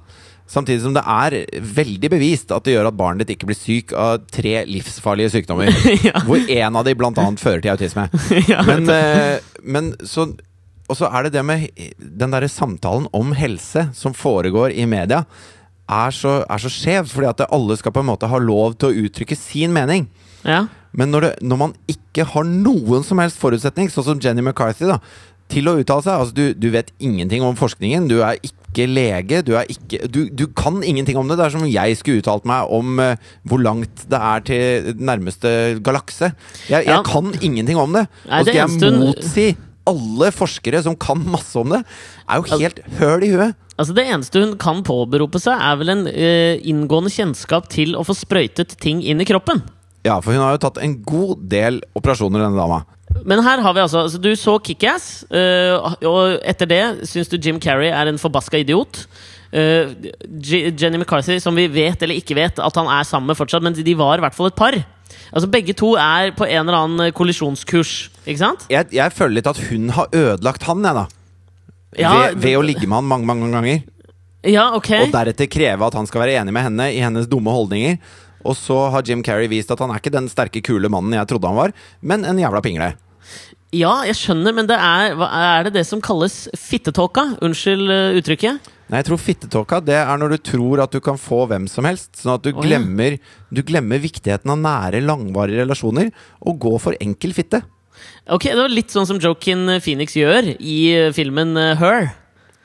Samtidig som det er veldig bevist at det gjør at barnet ditt ikke blir syk av tre livsfarlige sykdommer. Ja. Hvor én av de blant annet fører til autisme. ja, Men, eh, men så Og så er det det med den derre samtalen om helse som foregår i media, er så, er så skjev. Fordi at alle skal på en måte ha lov til å uttrykke sin mening. ja. Men når, det, når man ikke har noen som helst forutsetning, sånn som Jenny McCarthy, da, til å uttale seg Altså, du, du vet ingenting om forskningen. Du er ikke lege. Du, er ikke, du, du kan ingenting om det. Det er som om jeg skulle uttalt meg om uh, hvor langt det er til nærmeste galakse. Jeg, jeg Ja. kan ingenting om det. Og skal jeg motsi alle forskere som kan masse om det, er jo helt høl i huet. Altså Det eneste hun kan påberope seg, er vel en uh, inngående kjennskap til å få sprøytet ting inn i kroppen. Ja, for hun har jo tatt en god del operasjoner, denne dama. Men her har vi altså, altså Du så Kickass, uh, og etter det syns du Jim Carrey er en forbaska idiot. Uh, Jenny McCarthy, som vi vet eller ikke vet at han er sammen med fortsatt, men de var i hvert fall et par. Altså Begge to er på en eller annen kollisjonskurs. Ikke sant? Jeg, jeg føler litt at hun har ødelagt han, jeg, da. Ja, ved, ved å ligge med han mange, mange ganger. Ja, ok Og deretter kreve at han skal være enig med henne i hennes dumme holdninger. Og så har Jim Carrey vist at han er ikke den sterke, kule mannen jeg trodde han var, men en jævla pingle. Ja, jeg skjønner, men det er, er det det som kalles fittetåka? Unnskyld eh, uttrykket. Nei, jeg tror fittetåka det er når du tror at du kan få hvem som helst. Sånn at du ja. glemmer, du glemmer viktigheten av nære, langvarige relasjoner og går for enkel fitte. Ok, Det var litt sånn som Joaquin Phoenix gjør i eh, filmen eh, Her.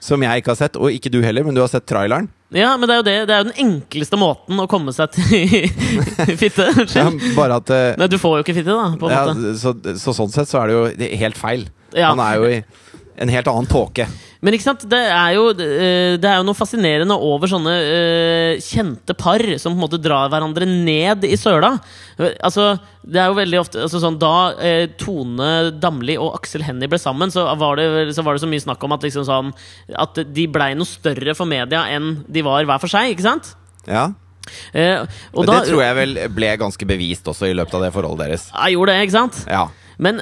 Som jeg ikke har sett, og ikke du heller, men du har sett traileren. Ja, men det er jo det. Det er jo den enkleste måten å komme seg til fitte. Ja, bare at eh, Nei, du får jo ikke fitte, da. På en ja, måte. så, så sånn sett så er det jo helt feil. Ja. Han er jo i en helt annen tåke. Men ikke sant, det er jo, eh, det er jo noe fascinerende over sånne uh, kjente par som på en måte drar hverandre ned i søla. Eh, Altså, det er jo veldig ofte altså sånn, Da uh, Tone Damli og Aksel Hennie ble sammen, så var, det, så var det så mye snakk om at, liksom sånn, at de blei noe større for media enn de var hver for seg. ikke sant? Ja. uh, og Men da, det tror jeg vel ble ganske bevist også i løpet av det forholdet deres. Jeg gjorde det, ikke sant? Ja. Men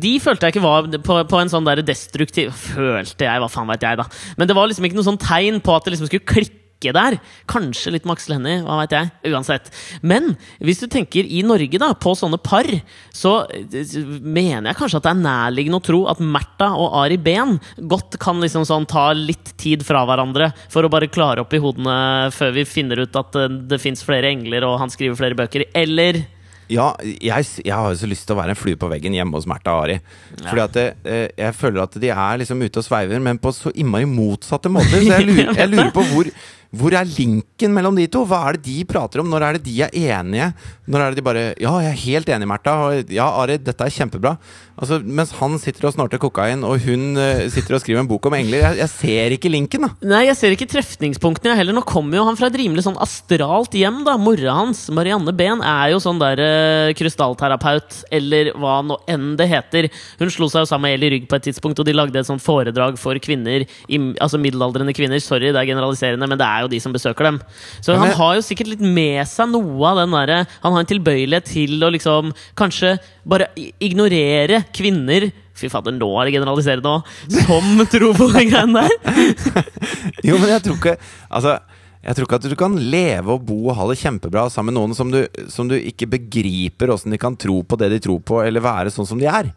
de følte jeg ikke var på, på en sånn der destruktiv Følte jeg, hva faen vet jeg, da. Men det var liksom ikke noe sånn tegn på at det liksom skulle klikke der. Kanskje litt Max Lenny, hva vet jeg. Uansett. Men hvis du tenker i Norge, da, på sånne par, så eh, mener jeg kanskje at det er nærliggende å tro at Märtha og Ari Behn godt kan liksom sånn ta litt tid fra hverandre for å bare klare opp i hodene før vi finner ut at eh, det fins flere engler og han skriver flere bøker. Eller Ja, jeg, jeg har jo så lyst til å være en flue på veggen hjemme hos Märtha og Ari. Fordi at det, eh, Jeg føler at de er liksom ute og sveiver, men på så innmari motsatte måter. Så jeg lurer, jeg lurer på hvor, hvor er linken mellom de to? Hva er det de prater om? Når er det de er enige? Når er det de bare Ja, jeg er helt enig, Märtha. Ja, Ari, dette er kjempebra. Altså, mens han sitter og snorter kokain, og hun eh, sitter og skriver en bok om engler. Jeg, jeg ser ikke linken, da. Nei, jeg ser ikke trefningspunktene jeg heller. Nå kommer jo han fra et rimelig sånn astralt hjem, da. Mora hans, Marianne Behn, er jo sånn der uh, krystallterapeut, eller hva nå enn det heter. Hun slo seg jo sammen med Eli Rygg på et tidspunkt, og de lagde et sånt foredrag for kvinner, i, altså middelaldrende kvinner. Sorry, det er generaliserende, men det er jo de som besøker dem. Så han har jo sikkert litt med seg noe av den derre Han har en tilbøyelighet til å liksom kanskje bare ignorere kvinner Fy fader, nå er det generaliserende òg! Som tro på de greiene der. Jo, men jeg tror ikke Altså, jeg tror ikke at du kan leve og bo og ha det kjempebra sammen med noen som du, som du ikke begriper åssen de kan tro på det de tror på, eller være sånn som de er.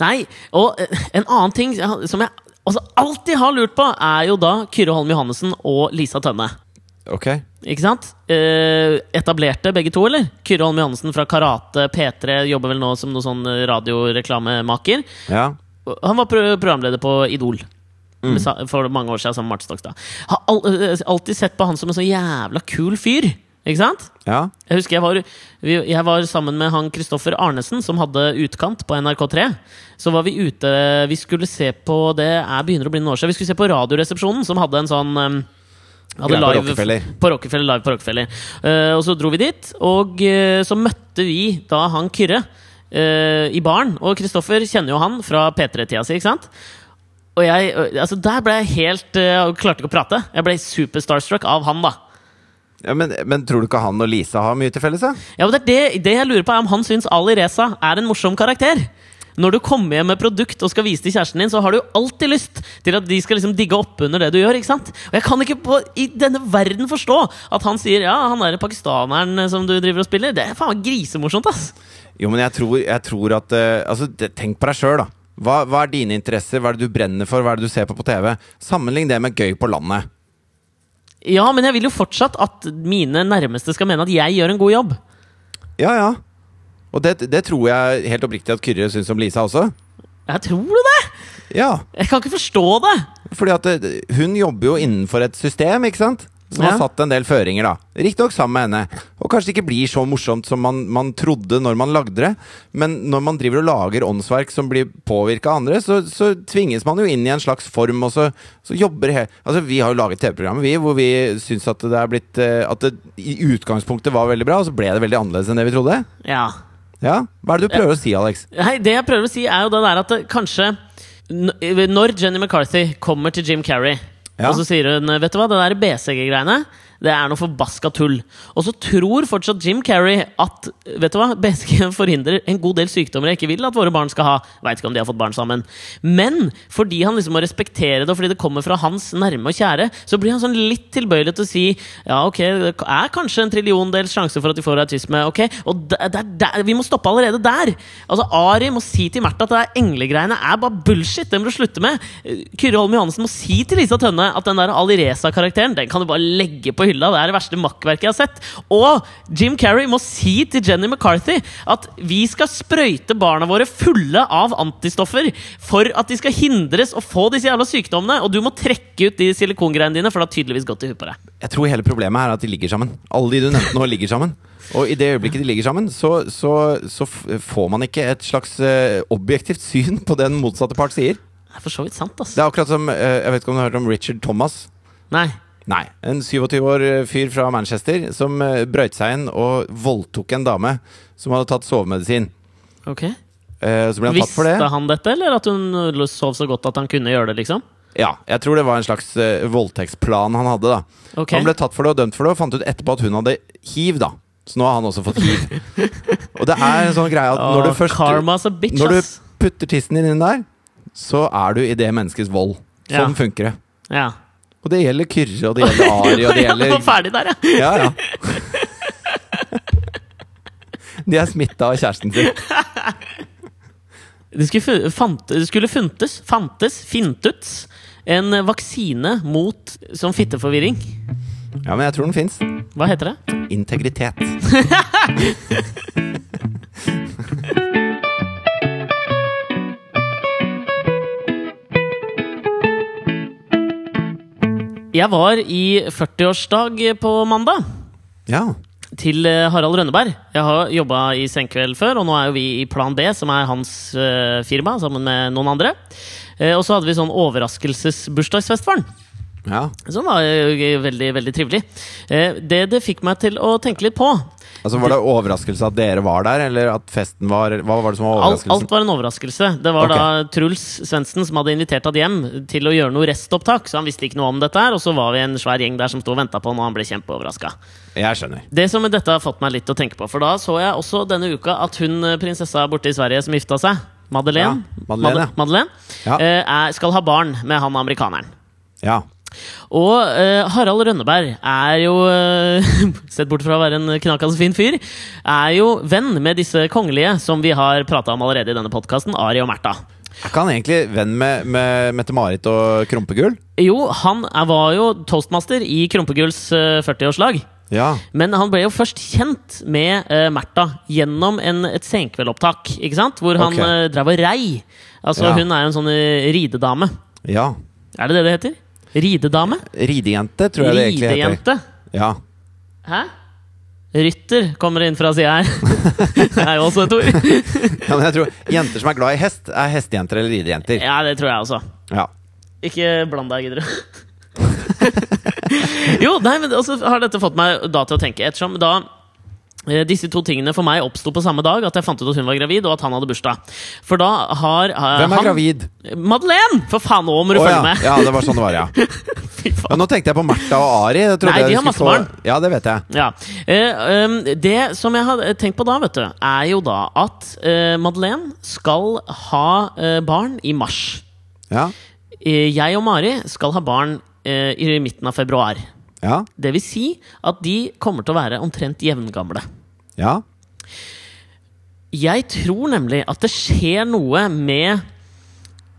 Nei, og eh, en annen ting som jeg også de har lurt på, er jo da Kyrre Holm Johannessen og Lisa Tønne. Ok? Ikke sant? Eh, etablerte begge to, eller? Kyrre Holm Johannessen fra Karate P3 jobber vel nå som noe sånn radioreklamemaker. Ja. Han var pro programleder på Idol. Mm. For mange år siden sammen med Marte Stokstad. Har eh, alltid sett på han som en så jævla kul fyr. Ikke sant? Ja. Jeg husker jeg var, jeg var sammen med han Kristoffer Arnesen, som hadde Utkant på NRK3. Så var vi ute Vi skulle se på Det er begynner å bli noen år siden. Vi skulle se på Radioresepsjonen, som hadde en sånn um, hadde live, på Rockefeller. På Rockefeller, live på Rockefeller. Uh, og så dro vi dit, og uh, så møtte vi da han Kyrre uh, i baren. Og Kristoffer kjenner jo han fra P3-tida si, ikke sant? Og jeg, altså Der ble jeg helt uh, Klarte ikke å prate. Jeg ble super starstruck av han, da. Ja men, men tror du ikke han og Lisa har mye til felles? Ja, men det, er det, det jeg lurer på er om han syns Ali Reza er en morsom karakter. Når du kommer hjem med produkt og skal vise til kjæresten din, så har du alltid lyst til at de skal liksom digge oppunder det du gjør. ikke sant? Og jeg kan ikke på, i denne verden forstå at han sier ja, han er pakistaneren som du driver og spiller. Det er faen grisemorsomt, ass! Jo, men jeg tror, jeg tror at uh, Altså, tenk på deg sjøl, da. Hva, hva er dine interesser? Hva er det du brenner for? Hva er det du ser på på TV? Sammenlign det med gøy på landet. Ja, men jeg vil jo fortsatt at mine nærmeste skal mene at jeg gjør en god jobb. Ja, ja. Og det, det tror jeg helt oppriktig at Kyrre syns om Lisa også. Jeg tror du det? Ja. Jeg kan ikke forstå det! Fordi at hun jobber jo innenfor et system, ikke sant? Som har satt en del føringer, da. Riktignok sammen med henne. Og kanskje det ikke blir så morsomt som man, man trodde når man lagde det. Men når man driver og lager åndsverk som blir påvirka av andre, så, så tvinges man jo inn i en slags form, og så, så jobber he Altså, vi har jo laget TV-programmer, vi, hvor vi syns at det er blitt eh, At det i utgangspunktet var veldig bra, og så ble det veldig annerledes enn det vi trodde. Ja. Ja? Hva er det du prøver å si, Alex? Hei, det jeg prøver å si, er jo det der at det, kanskje Når Jenny McCarthy kommer til Jim Carrey, Ja. og så sier hun Vet du hva, det der BCG-greiene det er noe forbaska tull. Og så tror fortsatt Jim Carrey at vet du hva, BCG forhindrer en god del sykdommer jeg ikke vil at våre barn skal ha. Veit ikke om de har fått barn sammen. Men fordi han liksom må respektere det, og fordi det kommer fra hans nærme og kjære, så blir han sånn litt tilbøyelig til å si ja, ok, det er kanskje en trilliondels sjanse for at de får autisme. ok, Og der, der, der, vi må stoppe allerede der! Altså, Ari må si til Märtha at det der englegreiene er bare bullshit! Det må du slutte med! Kyrre Holm Johannessen må si til Lisa Tønne at den der Ali Reza-karakteren Den kan du bare legge på hylla. Det er det verste makkverket jeg har sett. Og Jim Carrey må si til Jenny McCarthy at vi skal sprøyte barna våre fulle av antistoffer for at de skal hindres å få disse jævla sykdommene. Og du må trekke ut de silikongreiene dine, for det har tydeligvis gått i huet på deg. Jeg tror hele problemet er at de ligger sammen. Alle de du nevnte nå, ligger sammen. Og i det øyeblikket de ligger sammen, så, så, så får man ikke et slags eh, objektivt syn på det den motsatte part sier. Det er for så vidt sant, ass. Det er akkurat som eh, Jeg vet ikke om du har hørt om Richard Thomas? Nei. Nei. En 27 år eh, fyr fra Manchester som uh, brøyt seg inn og voldtok en dame som hadde tatt sovemedisin. Ok. Eh, så ble han tatt for det. Visste han dette, eller at hun sov så godt at han kunne gjøre det, liksom? Ja, jeg tror det var en slags uh, voldtektsplan han hadde. da Ok. Han ble tatt for det og dømt for det, og fant ut etterpå at hun hadde hiv. da Så nå har han også fått hiv. og det er en sånn greie at når du først Karma's a bitch, Når du putter tissen din inn der, så er du i det menneskets vold. Sånn Ja. funker det. Ja. Og det gjelder Kyrre, og det gjelder Ari, og det Jeg var gjelder ferdig der, ja. Ja, ja. De er smitta av kjæresten sin. Det skulle, fant, skulle funtes, fantes, fintuts, en vaksine mot som fitteforvirring. Ja, men jeg tror den fins. Hva heter det? Integritet. Jeg var i 40-årsdag på mandag. Ja. Til eh, Harald Rønneberg. Jeg har jobba i Senkveld før, og nå er jo vi i Plan B, som er hans eh, firma, sammen med noen andre. Eh, og så hadde vi sånn overraskelsesbursdagsfest for han. ja. Som var veldig, veldig trivelig. Det det fikk meg til å tenke litt på Altså Var det overraskelse at dere var der, eller at festen var Hva var det som var overraskelsen? alt var en overraskelse. Det var okay. da Truls Svendsen som hadde invitert han hjem til å gjøre noe restopptak, så han visste ikke noe om dette her. Og så var vi en svær gjeng der som sto og venta på han, og han ble kjempeoverraska. Jeg skjønner. Det som dette har fått meg litt å tenke på, for da så jeg også denne uka at hun eh, prinsessa borte i Sverige som gifta seg, Madeleine, Ja, Madeleine, ja. Madeleine Ja. eh, skal ha barn med han amerikaneren. Ja. Og uh, Harald Rønneberg er jo, uh, sett bort fra å være en knakende fin fyr, er jo venn med disse kongelige som vi har prata om allerede i denne podkasten, Ari og Märtha. Er ikke han egentlig venn med, med Mette-Marit og Krumpegull? Jo, han var jo toastmaster i Krompegulls uh, 40-årslag. Ja. Men han ble jo først kjent med uh, Märtha gjennom en, et senkveldopptak, ikke sant? Hvor han okay. eh, drev og rei. Altså, Ja. hun er jo en sånn eh, ridedame. ja. Er det det det heter? Ridedame? Ridejente, tror jeg det egentlig heter. Ridejente? Ja. Hæ? Rytter kommer inn fra sida her. det er jo også et ord. ja, men jeg tror Jenter som er glad i hest, er hestejenter eller ridejenter. Ja, det tror jeg også. Ja. Ikke bland deg, gidder du. jo, nei, men også har dette fått meg da til å tenke, ettersom da disse to tingene for meg oppsto på samme dag, at jeg fant ut at hun var gravid, og at han hadde bursdag. For da har uh, Hvem er han gravid? Madeleine! For faen, nå må du oh, følge ja. med! ja, det var sånn det var, ja. Faen. Nå tenkte jeg på Märtha og Ari. Nei, de har masse masse få- barn. Ja, det vet jeg. Ja. Uh, um, det som jeg har tenkt på da, vet du, er jo da at uh, Madeleine skal ha eh, barn i mars. Ja. Eh, jeg og Mari skal ha barn eh, i midten av februar. Ja. Det vil si at de kommer til å være omtrent jevngamle. Ja. Jeg tror nemlig at det skjer noe med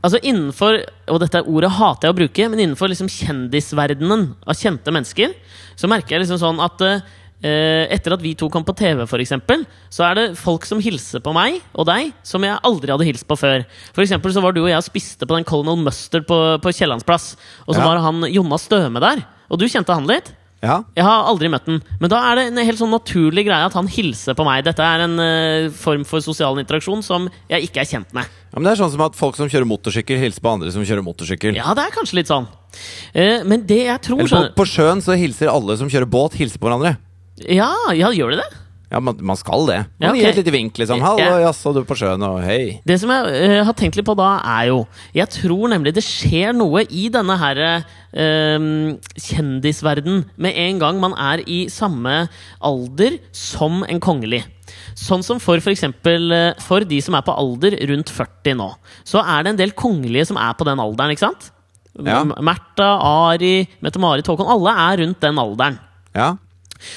Altså innenfor Og dette ordet hater jeg å bruke, men innenfor liksom kjendisverdenen av kjente mennesker, så merker jeg liksom sånn at uh, etter at vi to kom på TV, for eksempel, så er det folk som hilser på meg og deg, som jeg aldri hadde hilst på før. For eksempel så var du og jeg og spiste på den Colonel Mustard på, på Kiellandsplass, og så Ja. var han Jonna Støme der. Og du kjente han litt? Ja. Jeg har aldri møtt den, men da er det en helt sånn naturlig greie at han hilser på meg. Dette er en uh, form for sosial interaksjon som jeg ikke er kjent med. ja men det er sånn som at folk som kjører motorsykkel, hilser på andre som kjører motorsykkel. Ja, det er kanskje litt sånn. Uh, men det jeg tror Eller på, på sjøen så hilser alle som kjører båt, hilser på hverandre. Ja, ja, gjør de det? Ja, man, man skal det. Man Ja, okay. gir et lite vink, liksom. 'Hallo, Ja. jaså, du er på sjøen', og 'hei'. Det som jeg uh, har tenkt litt på da, er jo Jeg tror nemlig det skjer noe i denne her uh, kjendisverden med en gang man er i samme alder som en kongelig. Sånn som for for eksempel eh, for de som er på alder rundt 40 nå, så er det en del kongelige som er på den alderen, ikke sant? Ja. Märtha, Ari, Mette-Marit, Håkon Alle er rundt den alderen. Ja.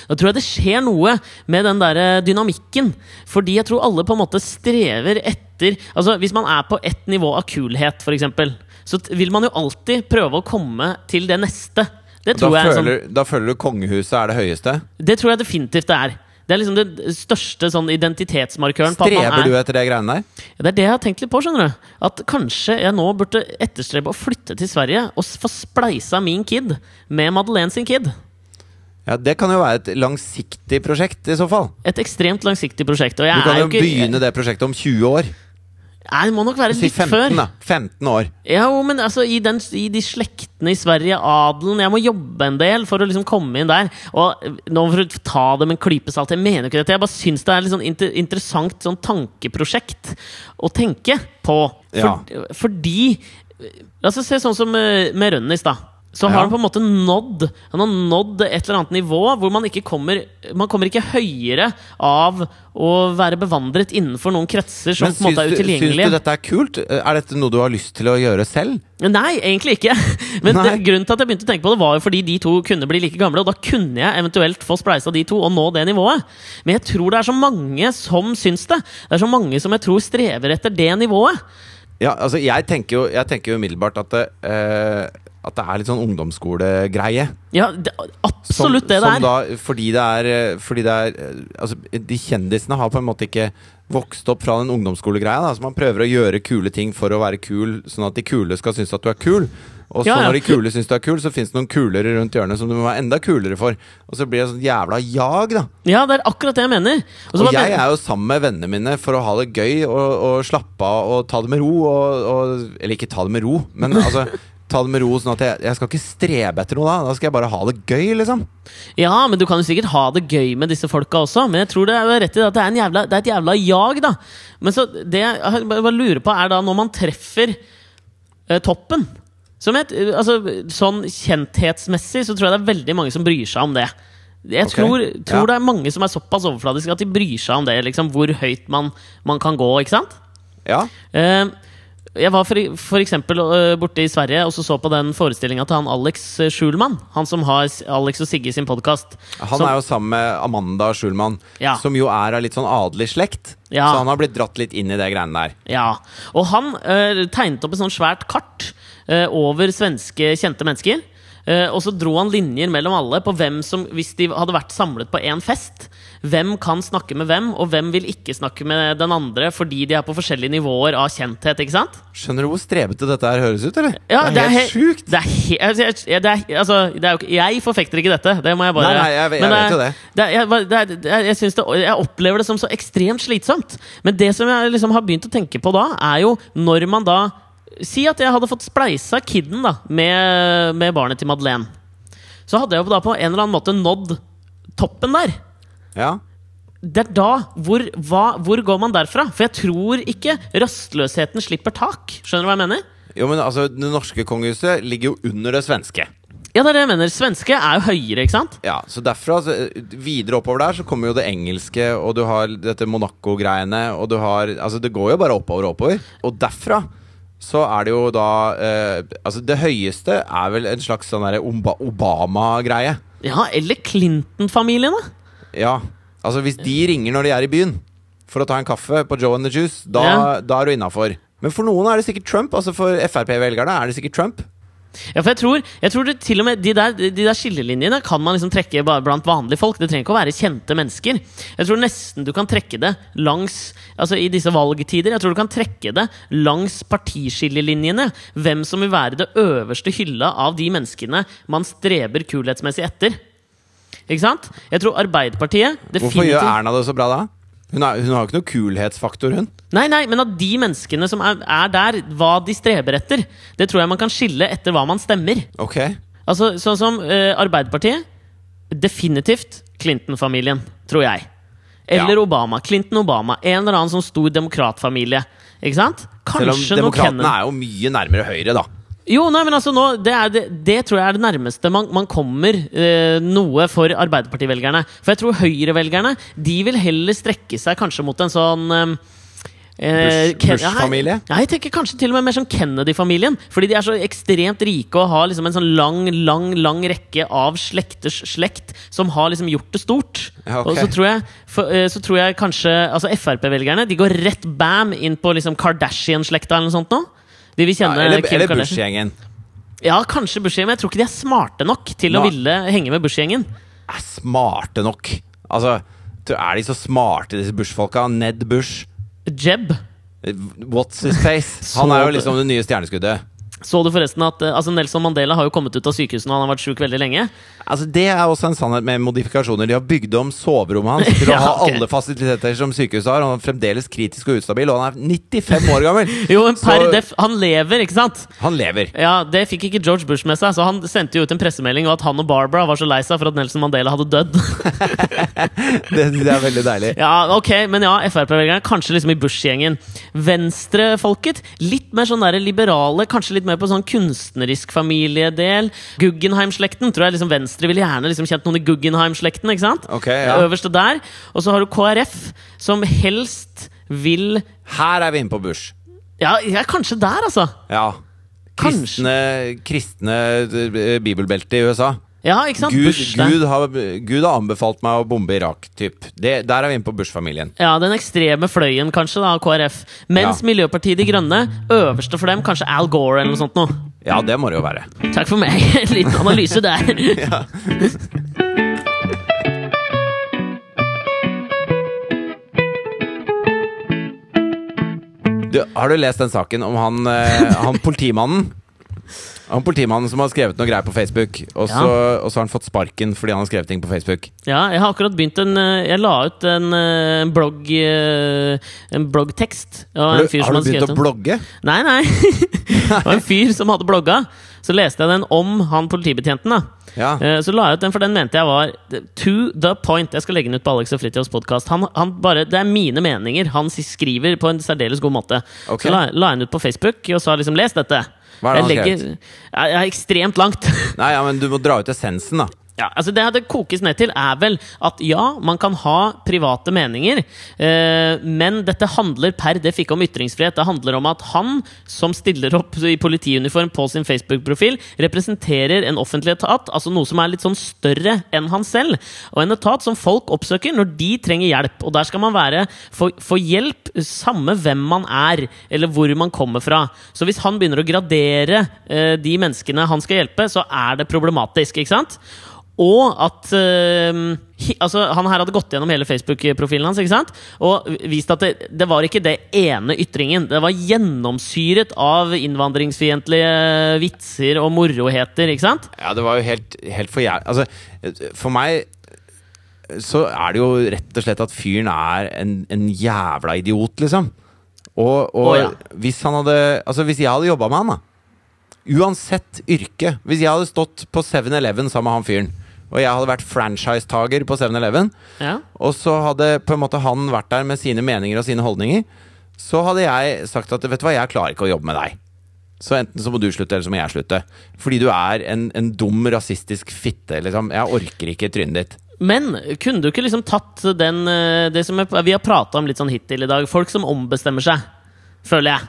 Da tror jeg det skjer noe med den der eh, dynamikken. Fordi jeg tror alle på en måte strever etter Altså Hvis man er på ett nivå av kulhet, f.eks., så vil man jo alltid prøve å komme til det neste. Det Da jeg sånn, føler, da føler du kongehuset er det høyeste? det tror jeg definitivt det er. Det er liksom den største sånn identitetsmarkøren. på at man er, du etter det greiene der? Ja, Det er det jeg har tenkt litt på. skjønner du At kanskje jeg nå burde etterstrebe å flytte til Sverige og få spleisa min kid med Madeleine sin kid. Ja, Det kan jo være et langsiktig prosjekt, i så fall. Et ekstremt langsiktig prosjekt. Du kan jo ikke begynne det prosjektet om 20 år. Nei, det må nok være Si litt 15, før. da. 15 år. Ja, men altså, i, den, I de slektene i Sverige, adelen Jeg må jobbe en del for å liksom komme inn der. Og eh, nå For å ta det med en klype salt, jeg mener ikke dette. Jeg bare syns det er et sånn inter interessant sånn tankeprosjekt å tenke på. For, Ja. Fordi La oss se sånn som med, med Rønnis, da. Så har Ja. han på en måte nådd Han har nådd et eller annet nivå hvor man ikke kommer Man kommer ikke høyere av å være bevandret innenfor noen kretser som Men på en måte er utilgjengelige. syns du dette er kult? Er dette noe du har lyst til å gjøre selv? Nei, egentlig ikke. Men Det, grunnen til at jeg begynte å tenke på det, var jo fordi de to kunne bli like gamle. Og da kunne jeg eventuelt få spleisa de to og nå det nivået. Men jeg tror det er så mange som syns det. Det er så mange som jeg tror strever etter det nivået. Ja, altså Jeg tenker jo, jeg tenker jo umiddelbart at det, eh, at det er litt sånn ungdomsskolegreie. Ja, det, Som, absolutt det det som er. da, fordi det er, eh, fordi det er eh, Altså, de kjendisene har på en måte ikke vokst opp fra den ungdomsskolegreia. Da. Så man prøver å gjøre kule ting for å være kul, sånn at de kule skal synes at du er kul. Og så Ja, ja. når de kule syns du er kul, så fins det noen kulere rundt hjørnet som du må være enda kulere for. Og så blir det sånn jævla jag, da. Ja, det er akkurat det jeg mener. Også Og jeg er jo sammen med vennene mine for å ha det gøy og, og slappe av og ta det med ro. Og, og, eller ikke ta det med ro, men altså ta det med ro sånn at jeg, jeg skal ikke strebe etter noe da. Da skal jeg bare ha det gøy, liksom. Ja, men du kan jo sikkert ha det gøy med disse folka også. Men jeg tror det er rett i at det er, en jævla, det er et jævla jag, da. Men så det jeg bare lurer på, er da når man treffer eh, toppen som eh, altså, Sånn kjenthetsmessig så tror jeg det er veldig mange som bryr seg om det. Jeg okay. tror, tror ja. det er mange som er såpass overfladiske at de bryr seg om det. Liksom, hvor høyt man, man kan gå, ikke sant? Ja. Eh, jeg var for, for eksempel eh, borte i Sverige og så så på den forestillinga til han Alex Schulman. Han som har Alex og Sigge sin podkast. Han er jo sammen med Amanda Schulman, Ja. som jo er av litt sånn adelig slekt. Ja. Så han har blitt dratt litt inn i det greiene der. Ja, og han øh, tegnet opp et sånt svært kart over svenske kjente mennesker. Eh, og så dro han linjer mellom alle på hvem som, hvis de hadde vært samlet på én fest, hvem kan snakke med hvem, og hvem vil ikke snakke med den andre fordi de er på forskjellige nivåer av kjenthet. ikke sant? Skjønner du hvor strebete dette her høres ut, eller? Ja, det er helt he- sjukt! Det er he jeg, det er, altså, det er jeg forfekter ikke dette. Det må jeg bare Nei, nei, jeg- jeg Men vet jo det. det er, jeg, jeg, jeg opplever det som så ekstremt slitsomt. Men det som jeg liksom har begynt å tenke på da, er jo når man da Si at jeg hadde fått spleisa kidden da med, med barnet til Madeleine. Så hadde jeg jo da på en eller annen måte nådd toppen der. Ja. Det er da hvor, hva, hvor går man derfra? For jeg tror ikke rastløsheten slipper tak. Skjønner du hva jeg mener? Jo, men altså, Det norske kongehuset ligger jo under det svenske. Ja, det er det jeg mener. Svenske er jo høyere, ikke sant? Ja, så derfra, altså, Videre oppover der så kommer jo det engelske, og du har dette Monaco-greiene, og du har Altså, det går jo bare oppover og oppover. Og derfra så er det jo da eh, Altså, det høyeste er vel en slags sånn derre Obama-greie. Ja, eller Clinton-familiene. Ja. Altså, hvis de ringer når de er i byen for å ta en kaffe på Joe and the Juice, da, Ja. da er du innafor. Men for noen er det sikkert Trump. Altså For Frp-velgerne er det sikkert Trump. Ja, for jeg tror, jeg tror det til og med de der, de der skillelinjene kan man liksom trekke blant vanlige folk. Det trenger ikke å være kjente mennesker. Jeg tror nesten du kan trekke det langs Altså i disse valgtider. Jeg tror du kan trekke det langs partiskillelinjene. Hvem som vil være det øverste hylla av de menneskene man streber kulhetsmessig etter. Ikke sant? Jeg tror Arbeiderpartiet Hvorfor gjør Erna det så bra da? Hun, er, hun har jo ikke noe kulhetsfaktor, hun. Nei, nei, men at de menneskene som er, er der, hva de streber etter, det tror jeg man kan skille etter hva man stemmer. Ok. Altså, Sånn som eh, Arbeiderpartiet. Definitivt Clinton-familien, tror jeg. Eller Ja. Obama. Clinton-Obama. En eller annen sånn stor demokratfamilie. Ikke sant? Selv om Kanskje noe demokratene Kennedy er jo mye nærmere høyre, da. Jo, nei, men altså nå, det, det, det tror jeg er det nærmeste man, man kommer eh, noe for Arbeiderparti-velgerne. For jeg tror Høyre-velgerne De vil heller strekke seg kanskje mot en sånn eh, eh, Bush- Bush-familie? Ja, jeg tenker kanskje til og med mer sånn Kennedy-familien. Fordi de er så ekstremt rike og har liksom en sånn lang lang, lang rekke av slekters slekt som har liksom gjort det stort. Ja, ok. Og så tror jeg, for, eh, så tror jeg kanskje Altså Frp-velgerne De går rett bam inn på liksom Kardashian-slekta eller noe sånt nå. De vil Ja, eller Kim eller Bush-gjengen. Ja, kanskje Bush-gjengen, men jeg tror ikke de er smarte nok til å ville henge med Bush-gjengen. Er smarte nok. Altså, er de så smarte, disse Bush-folka? Ned Bush? Jeb. What's his face? Han er jo liksom det nye stjerneskuddet. Så du forresten at eh, altså Nelson Mandela har jo kommet ut av sykehuset og han har vært sjuk veldig lenge? Altså Det er også en sannhet med modifikasjoner. De har bygd om soverommet hans til å Ja, ha alle fasiliteter som sykehuset har. Han er fremdeles kritisk og ustabil, og han er 95 år gammel! Jo, men per Så- def Han lever, ikke sant? Han lever. Ja, Det fikk ikke George Bush med seg, så han sendte jo ut en pressemelding og at han og Barbara var så lei seg for at Nelson Mandela hadde dødd. Det, det er veldig deilig. ja, ok, Men ja, Frp-velgerne kanskje liksom i Bush-gjengen. Venstrefolket litt mer sånn der liberale, kanskje litt mer på sånn kunstnerisk familiedel. Guggenheim-slekten tror jeg liksom Venstre ville gjerne liksom kjent noen i Guggenheim-slekten. ikke sant? Okay, ja. Øverste der. Og så har du KrF, som helst vil Her er vi inne på Bush. Ja, ja kanskje der, altså. Ja. Kristne, kristne eh, bibelbelte i USA. Ja, ikke sant? Gud, Bush. Gud, har, Gud har anbefalt meg å bombe Irak, typ. Det, der er vi inne på Bush-familien. Ja, Den ekstreme fløyen kanskje da, KrF. Mens Ja. Miljøpartiet De Grønne, øverste for dem, kanskje Al Gore eller noe sånt noe. Ja, det må det jo være. Takk for meg. En liten analyse der. Du, har du lest den saken om han, eh, han politimannen Han politimannen som har skrevet noe greier på Facebook, og så, og så har han fått sparken fordi han har skrevet ting på Facebook. Ja, jeg har akkurat begynt en eh, Jeg la ut en en blogg eh, En bloggtekst. Har en du, fyr har som du begynt å blogge? Nei, nei. det var en fyr som hadde blogga. Så leste jeg den om han politibetjenten. da Ja. Eh, Så la jeg ut den, for den mente jeg var to the point. Jeg skal legge den ut på Alex og Fritjofs podkast. Han, han bare, det er mine meninger. Han skriver på en særdeles god måte. Okay. Så la, la jeg den ut på Facebook og sa liksom 'les dette'. Hva er det jeg legger, er ekstremt langt. Nei, ja, men du må dra ut essensen, da. Ja, altså Det det kokes ned til, er vel at ja, man kan ha private meninger, eh, men dette handler per det fikk om ytringsfrihet. Det handler om at han som stiller opp i politiuniform på sin Facebook-profil, representerer en offentlig etat, altså noe som er litt sånn større enn han selv. Og en etat som folk oppsøker når de trenger hjelp. Og der skal man være for hjelp samme hvem man er, eller hvor man kommer fra. Så hvis han begynner å gradere eh, de menneskene han skal hjelpe, så er det problematisk. ikke sant? Og at uh, he, altså, Han her hadde gått gjennom hele Facebook-profilen hans ikke sant? og vist at det, det var ikke det ene ytringen. Det var gjennomsyret av innvandringsfiendtlige vitser og moroheter. ikke sant? Ja, det var jo helt, helt for jævlig Altså, for meg så er det jo rett og slett at fyren er en, en jævla idiot, liksom. Og, og oh, ja. hvis han hadde Altså, hvis jeg hadde jobba med han, da Uansett yrke Hvis jeg hadde stått på 7-Eleven sammen med han fyren, og jeg hadde vært franchisetaker på 7-Eleven, Ja. og så hadde på en måte han vært der med sine meninger og sine holdninger, så hadde jeg sagt at vet du hva, jeg klarer ikke å jobbe med deg. Så enten så må du slutte, eller så må jeg slutte. Fordi du er en, en dum, rasistisk fitte, liksom. Jeg orker ikke trynet ditt. Men kunne du ikke liksom tatt den eh, Det som vi har prata om litt sånn hittil i dag. Folk som ombestemmer seg, føler jeg.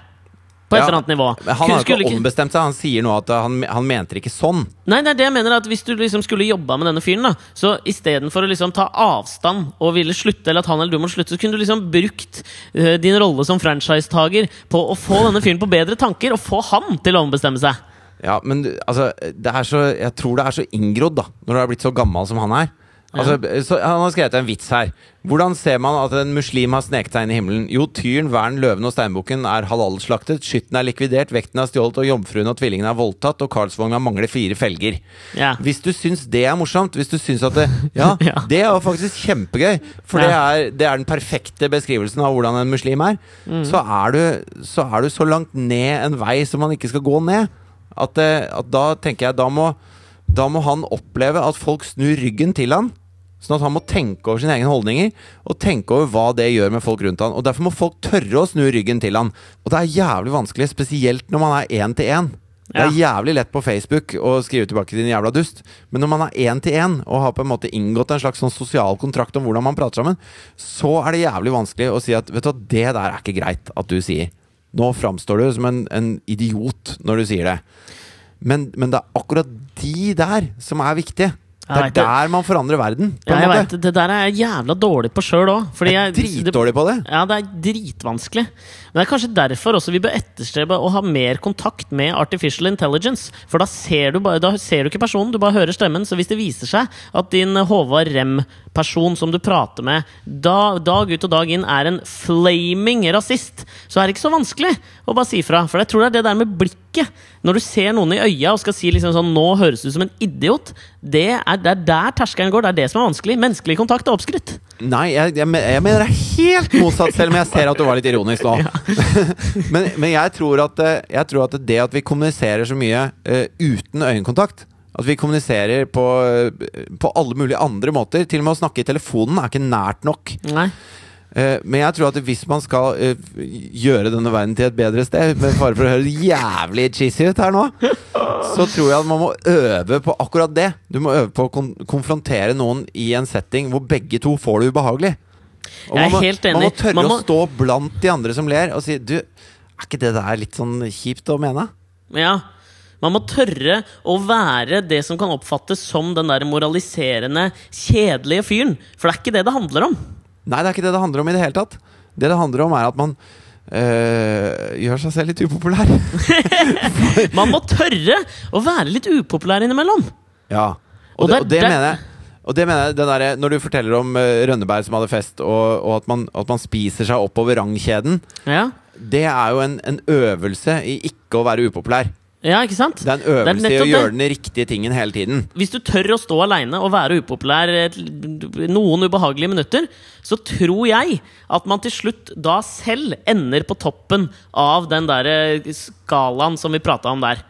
På et Ja, eller annet nivå. Men han har jo ikke ombestemt seg. Han sier nå at han, han mente det ikke sånn. Nei, det er det jeg mener at Hvis du liksom skulle jobba med denne fyren, da så istedenfor å liksom ta avstand og ville slutte, eller at han eller du må slutte, så kunne du liksom brukt uh, din rolle som franchisetaker på å få denne fyren på bedre tanker, og få han til å ombestemme seg. Ja, men altså, det er så, jeg tror det er så inngrodd, da, når du har blitt så gammel som han er. Altså, så, han har skrevet en vits her. Hvordan ser man at en muslim har sneket seg inn i himmelen? Jo, tyren, væren, løven og steinbukken er halalslaktet, skytten er likvidert, vekten er stjålet, og jomfruen og tvillingen er voldtatt, og Karlsvogna mangler fire felger. Ja. Hvis du syns det er morsomt, hvis du syns at det Ja, Ja. det er jo faktisk kjempegøy, for det, er, det er den perfekte beskrivelsen av hvordan en muslim er, Mm. så, er du, så er du så langt ned en vei som man ikke skal gå ned, at, at da tenker jeg da må, da må han oppleve at folk snur ryggen til han. Sånn at han må tenke over sine egne holdninger og tenke over hva det gjør med folk rundt han. Og Derfor må folk tørre å snu ryggen til han. Og det er jævlig vanskelig, spesielt når man er én til én. Det er jævlig lett på Facebook å skrive tilbake til din jævla dust, men når man er én til én og har på en måte inngått en slags sånn sosial kontrakt om hvordan man prater sammen, så er det jævlig vanskelig å si at vet du hva, det der er ikke greit at du sier. Nå framstår du som en, en idiot når du sier det. Men, men det er akkurat de der som er viktige. Det er der man forandrer verden. Ja, jeg vet, det der er jeg jævla dårlig på sjøl òg. Jeg er dritdårlig på det. Ja, det er dritvanskelig. Men det er kanskje derfor også vi bør etterstrebe å ha mer kontakt med artificial intelligence. For da ser du, bare, da ser du ikke personen, du bare hører stemmen. Så hvis det viser seg at din Håvard Rem-person som du prater med, da, dag ut og dag inn er en flaming rasist, så er det ikke så vanskelig å bare si fra. For jeg tror det er det der med blikket. Når du ser noen i øya og skal si liksom sånn 'Nå høres du ut som en idiot', det er, det er der terskelen går. Det er det som er vanskelig. Menneskelig kontakt er oppskrytt. Nei, jeg, jeg, jeg mener det er helt motsatt, selv om jeg ser at du var litt ironisk nå. men men jeg, tror at, eh, jeg tror at det at vi kommuniserer så mye uh, uten øyekontakt At vi kommuniserer på, eh, på alle mulige andre måter. Til og med å snakke i telefonen er ikke nært nok. Nei. Men jeg tror at hvis man skal gjøre denne verden til et bedre sted, med fare for å høre jævlig cheesy ut her nå, så tror jeg at man må øve på akkurat det. Du må øve på å kon konfrontere noen i en setting hvor begge to får det ubehagelig. Og Jeg er man må, helt Man må tørre Man må- å stå blant de andre som ler, og si Du, er ikke det der litt sånn kjipt å mene? Ja. Man må tørre å være det som kan oppfattes som den der moraliserende, kjedelige fyren. For det er ikke det det handler om. Nei, det er ikke det det handler om i det hele tatt. Det det handler om, er at man øh, gjør seg selv litt upopulær. Man må tørre å være litt upopulær innimellom. Ja, Og og, det, det, og det det mener jeg. Og det mener jeg, den der, Når du forteller om eh, Rønneberg som hadde fest, og, og at, man, at man spiser seg oppover rangkjeden, Ja. det er jo en, en øvelse i ikke å være upopulær. Ja, ikke sant? Det er en øvelse i å gjøre den riktige tingen hele tiden. Hvis du tør å stå aleine og være upopulær noen ubehagelige minutter, så tror jeg at man til slutt da selv ender på toppen av den der eh, skalaen som vi prata om der.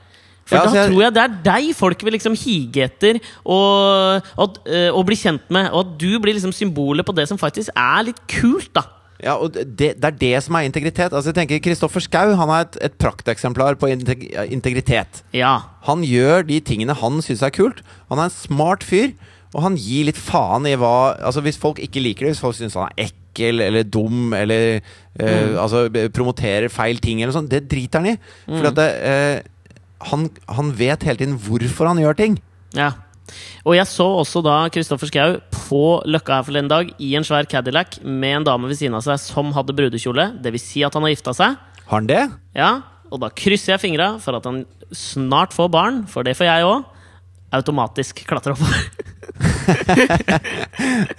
For Ja, da altså, jeg- tror jeg det er deg folk vil liksom hige etter og, og, eh, og bli kjent med, og at du blir liksom symbolet på det som faktisk er litt kult, da. Ja, og det, det er det som er integritet. Altså jeg tenker Kristoffer Schou han er et, et prakteksemplar på integ integritet. Ja. Han gjør de tingene han syns er kult. Han er en smart fyr, og han gir litt faen i hva Altså Hvis folk ikke liker det, hvis folk syns han er ekkel eller dum eller eh, altså promoterer feil ting eller sånn, det driter han i. For at det, eh, han, han vet hele tiden hvorfor han gjør ting. Ja. Og jeg så også da Kristoffer Schou på Løkka her forleden dag i en svær Cadillac med en dame ved siden av seg som hadde brudekjole. Det vil si at han har gifta seg. Har han det? Ja, Og da krysser jeg fingra for at han snart får barn, for det får jeg òg. Automatisk klatre oppover.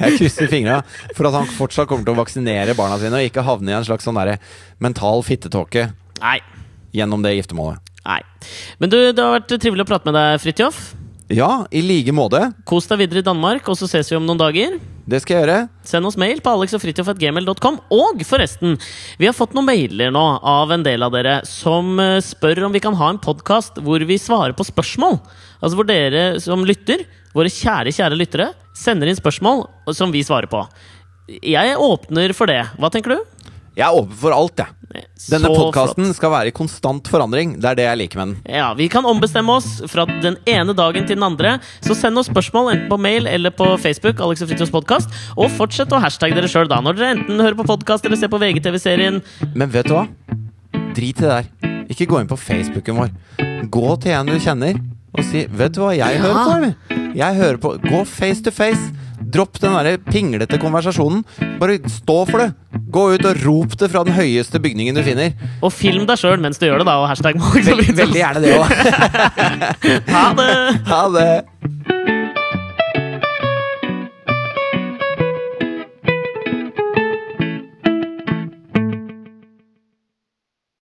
Jeg krysser fingra for at han fortsatt kommer til å vaksinere barna sine og ikke havne i en slags sånn mental fittetåke Nei. Gjennom det giftermålet. Nei. Men du, det har vært trivelig å prate med deg, Fridtjof. Ja, i like måte. Kos deg videre i Danmark, og så ses vi om noen dager. Det skal jeg gjøre. Send oss mail på alexogfritjof.gmail.com. Og forresten, vi har fått noen mailer nå av en del av dere som eh, spør om vi kan ha en podkast hvor vi svarer på spørsmål. Altså hvor dere som lytter, våre kjære, kjære lyttere, sender inn spørsmål som vi svarer på. Jeg åpner for det. Hva tenker du? Jeg er åpen for alt, jeg. Denne podkasten skal være i konstant forandring. Det er det jeg liker med den. Ja, Vi kan ombestemme oss fra den ene dagen til den andre. Så send oss spørsmål enten på mail eller på Facebook. Alex og Fritjofs podcast Og fortsett å hashtagge dere sjøl når dere enten hører på podkast eller ser på VGTV-serien. Men vet du hva? Drit i det der. Ikke gå inn på Facebooken vår. Gå til en du kjenner, og si 'Vet du hva jeg hører på', eller? Jeg hører på Gå face to face. Dropp den der pinglete konversasjonen. Bare stå for det. Gå ut og rop det fra den høyeste bygningen du finner. Og film deg sjøl mens du gjør det, da. Og hashtag veldig gjerne det òg. Ha det! Ha det.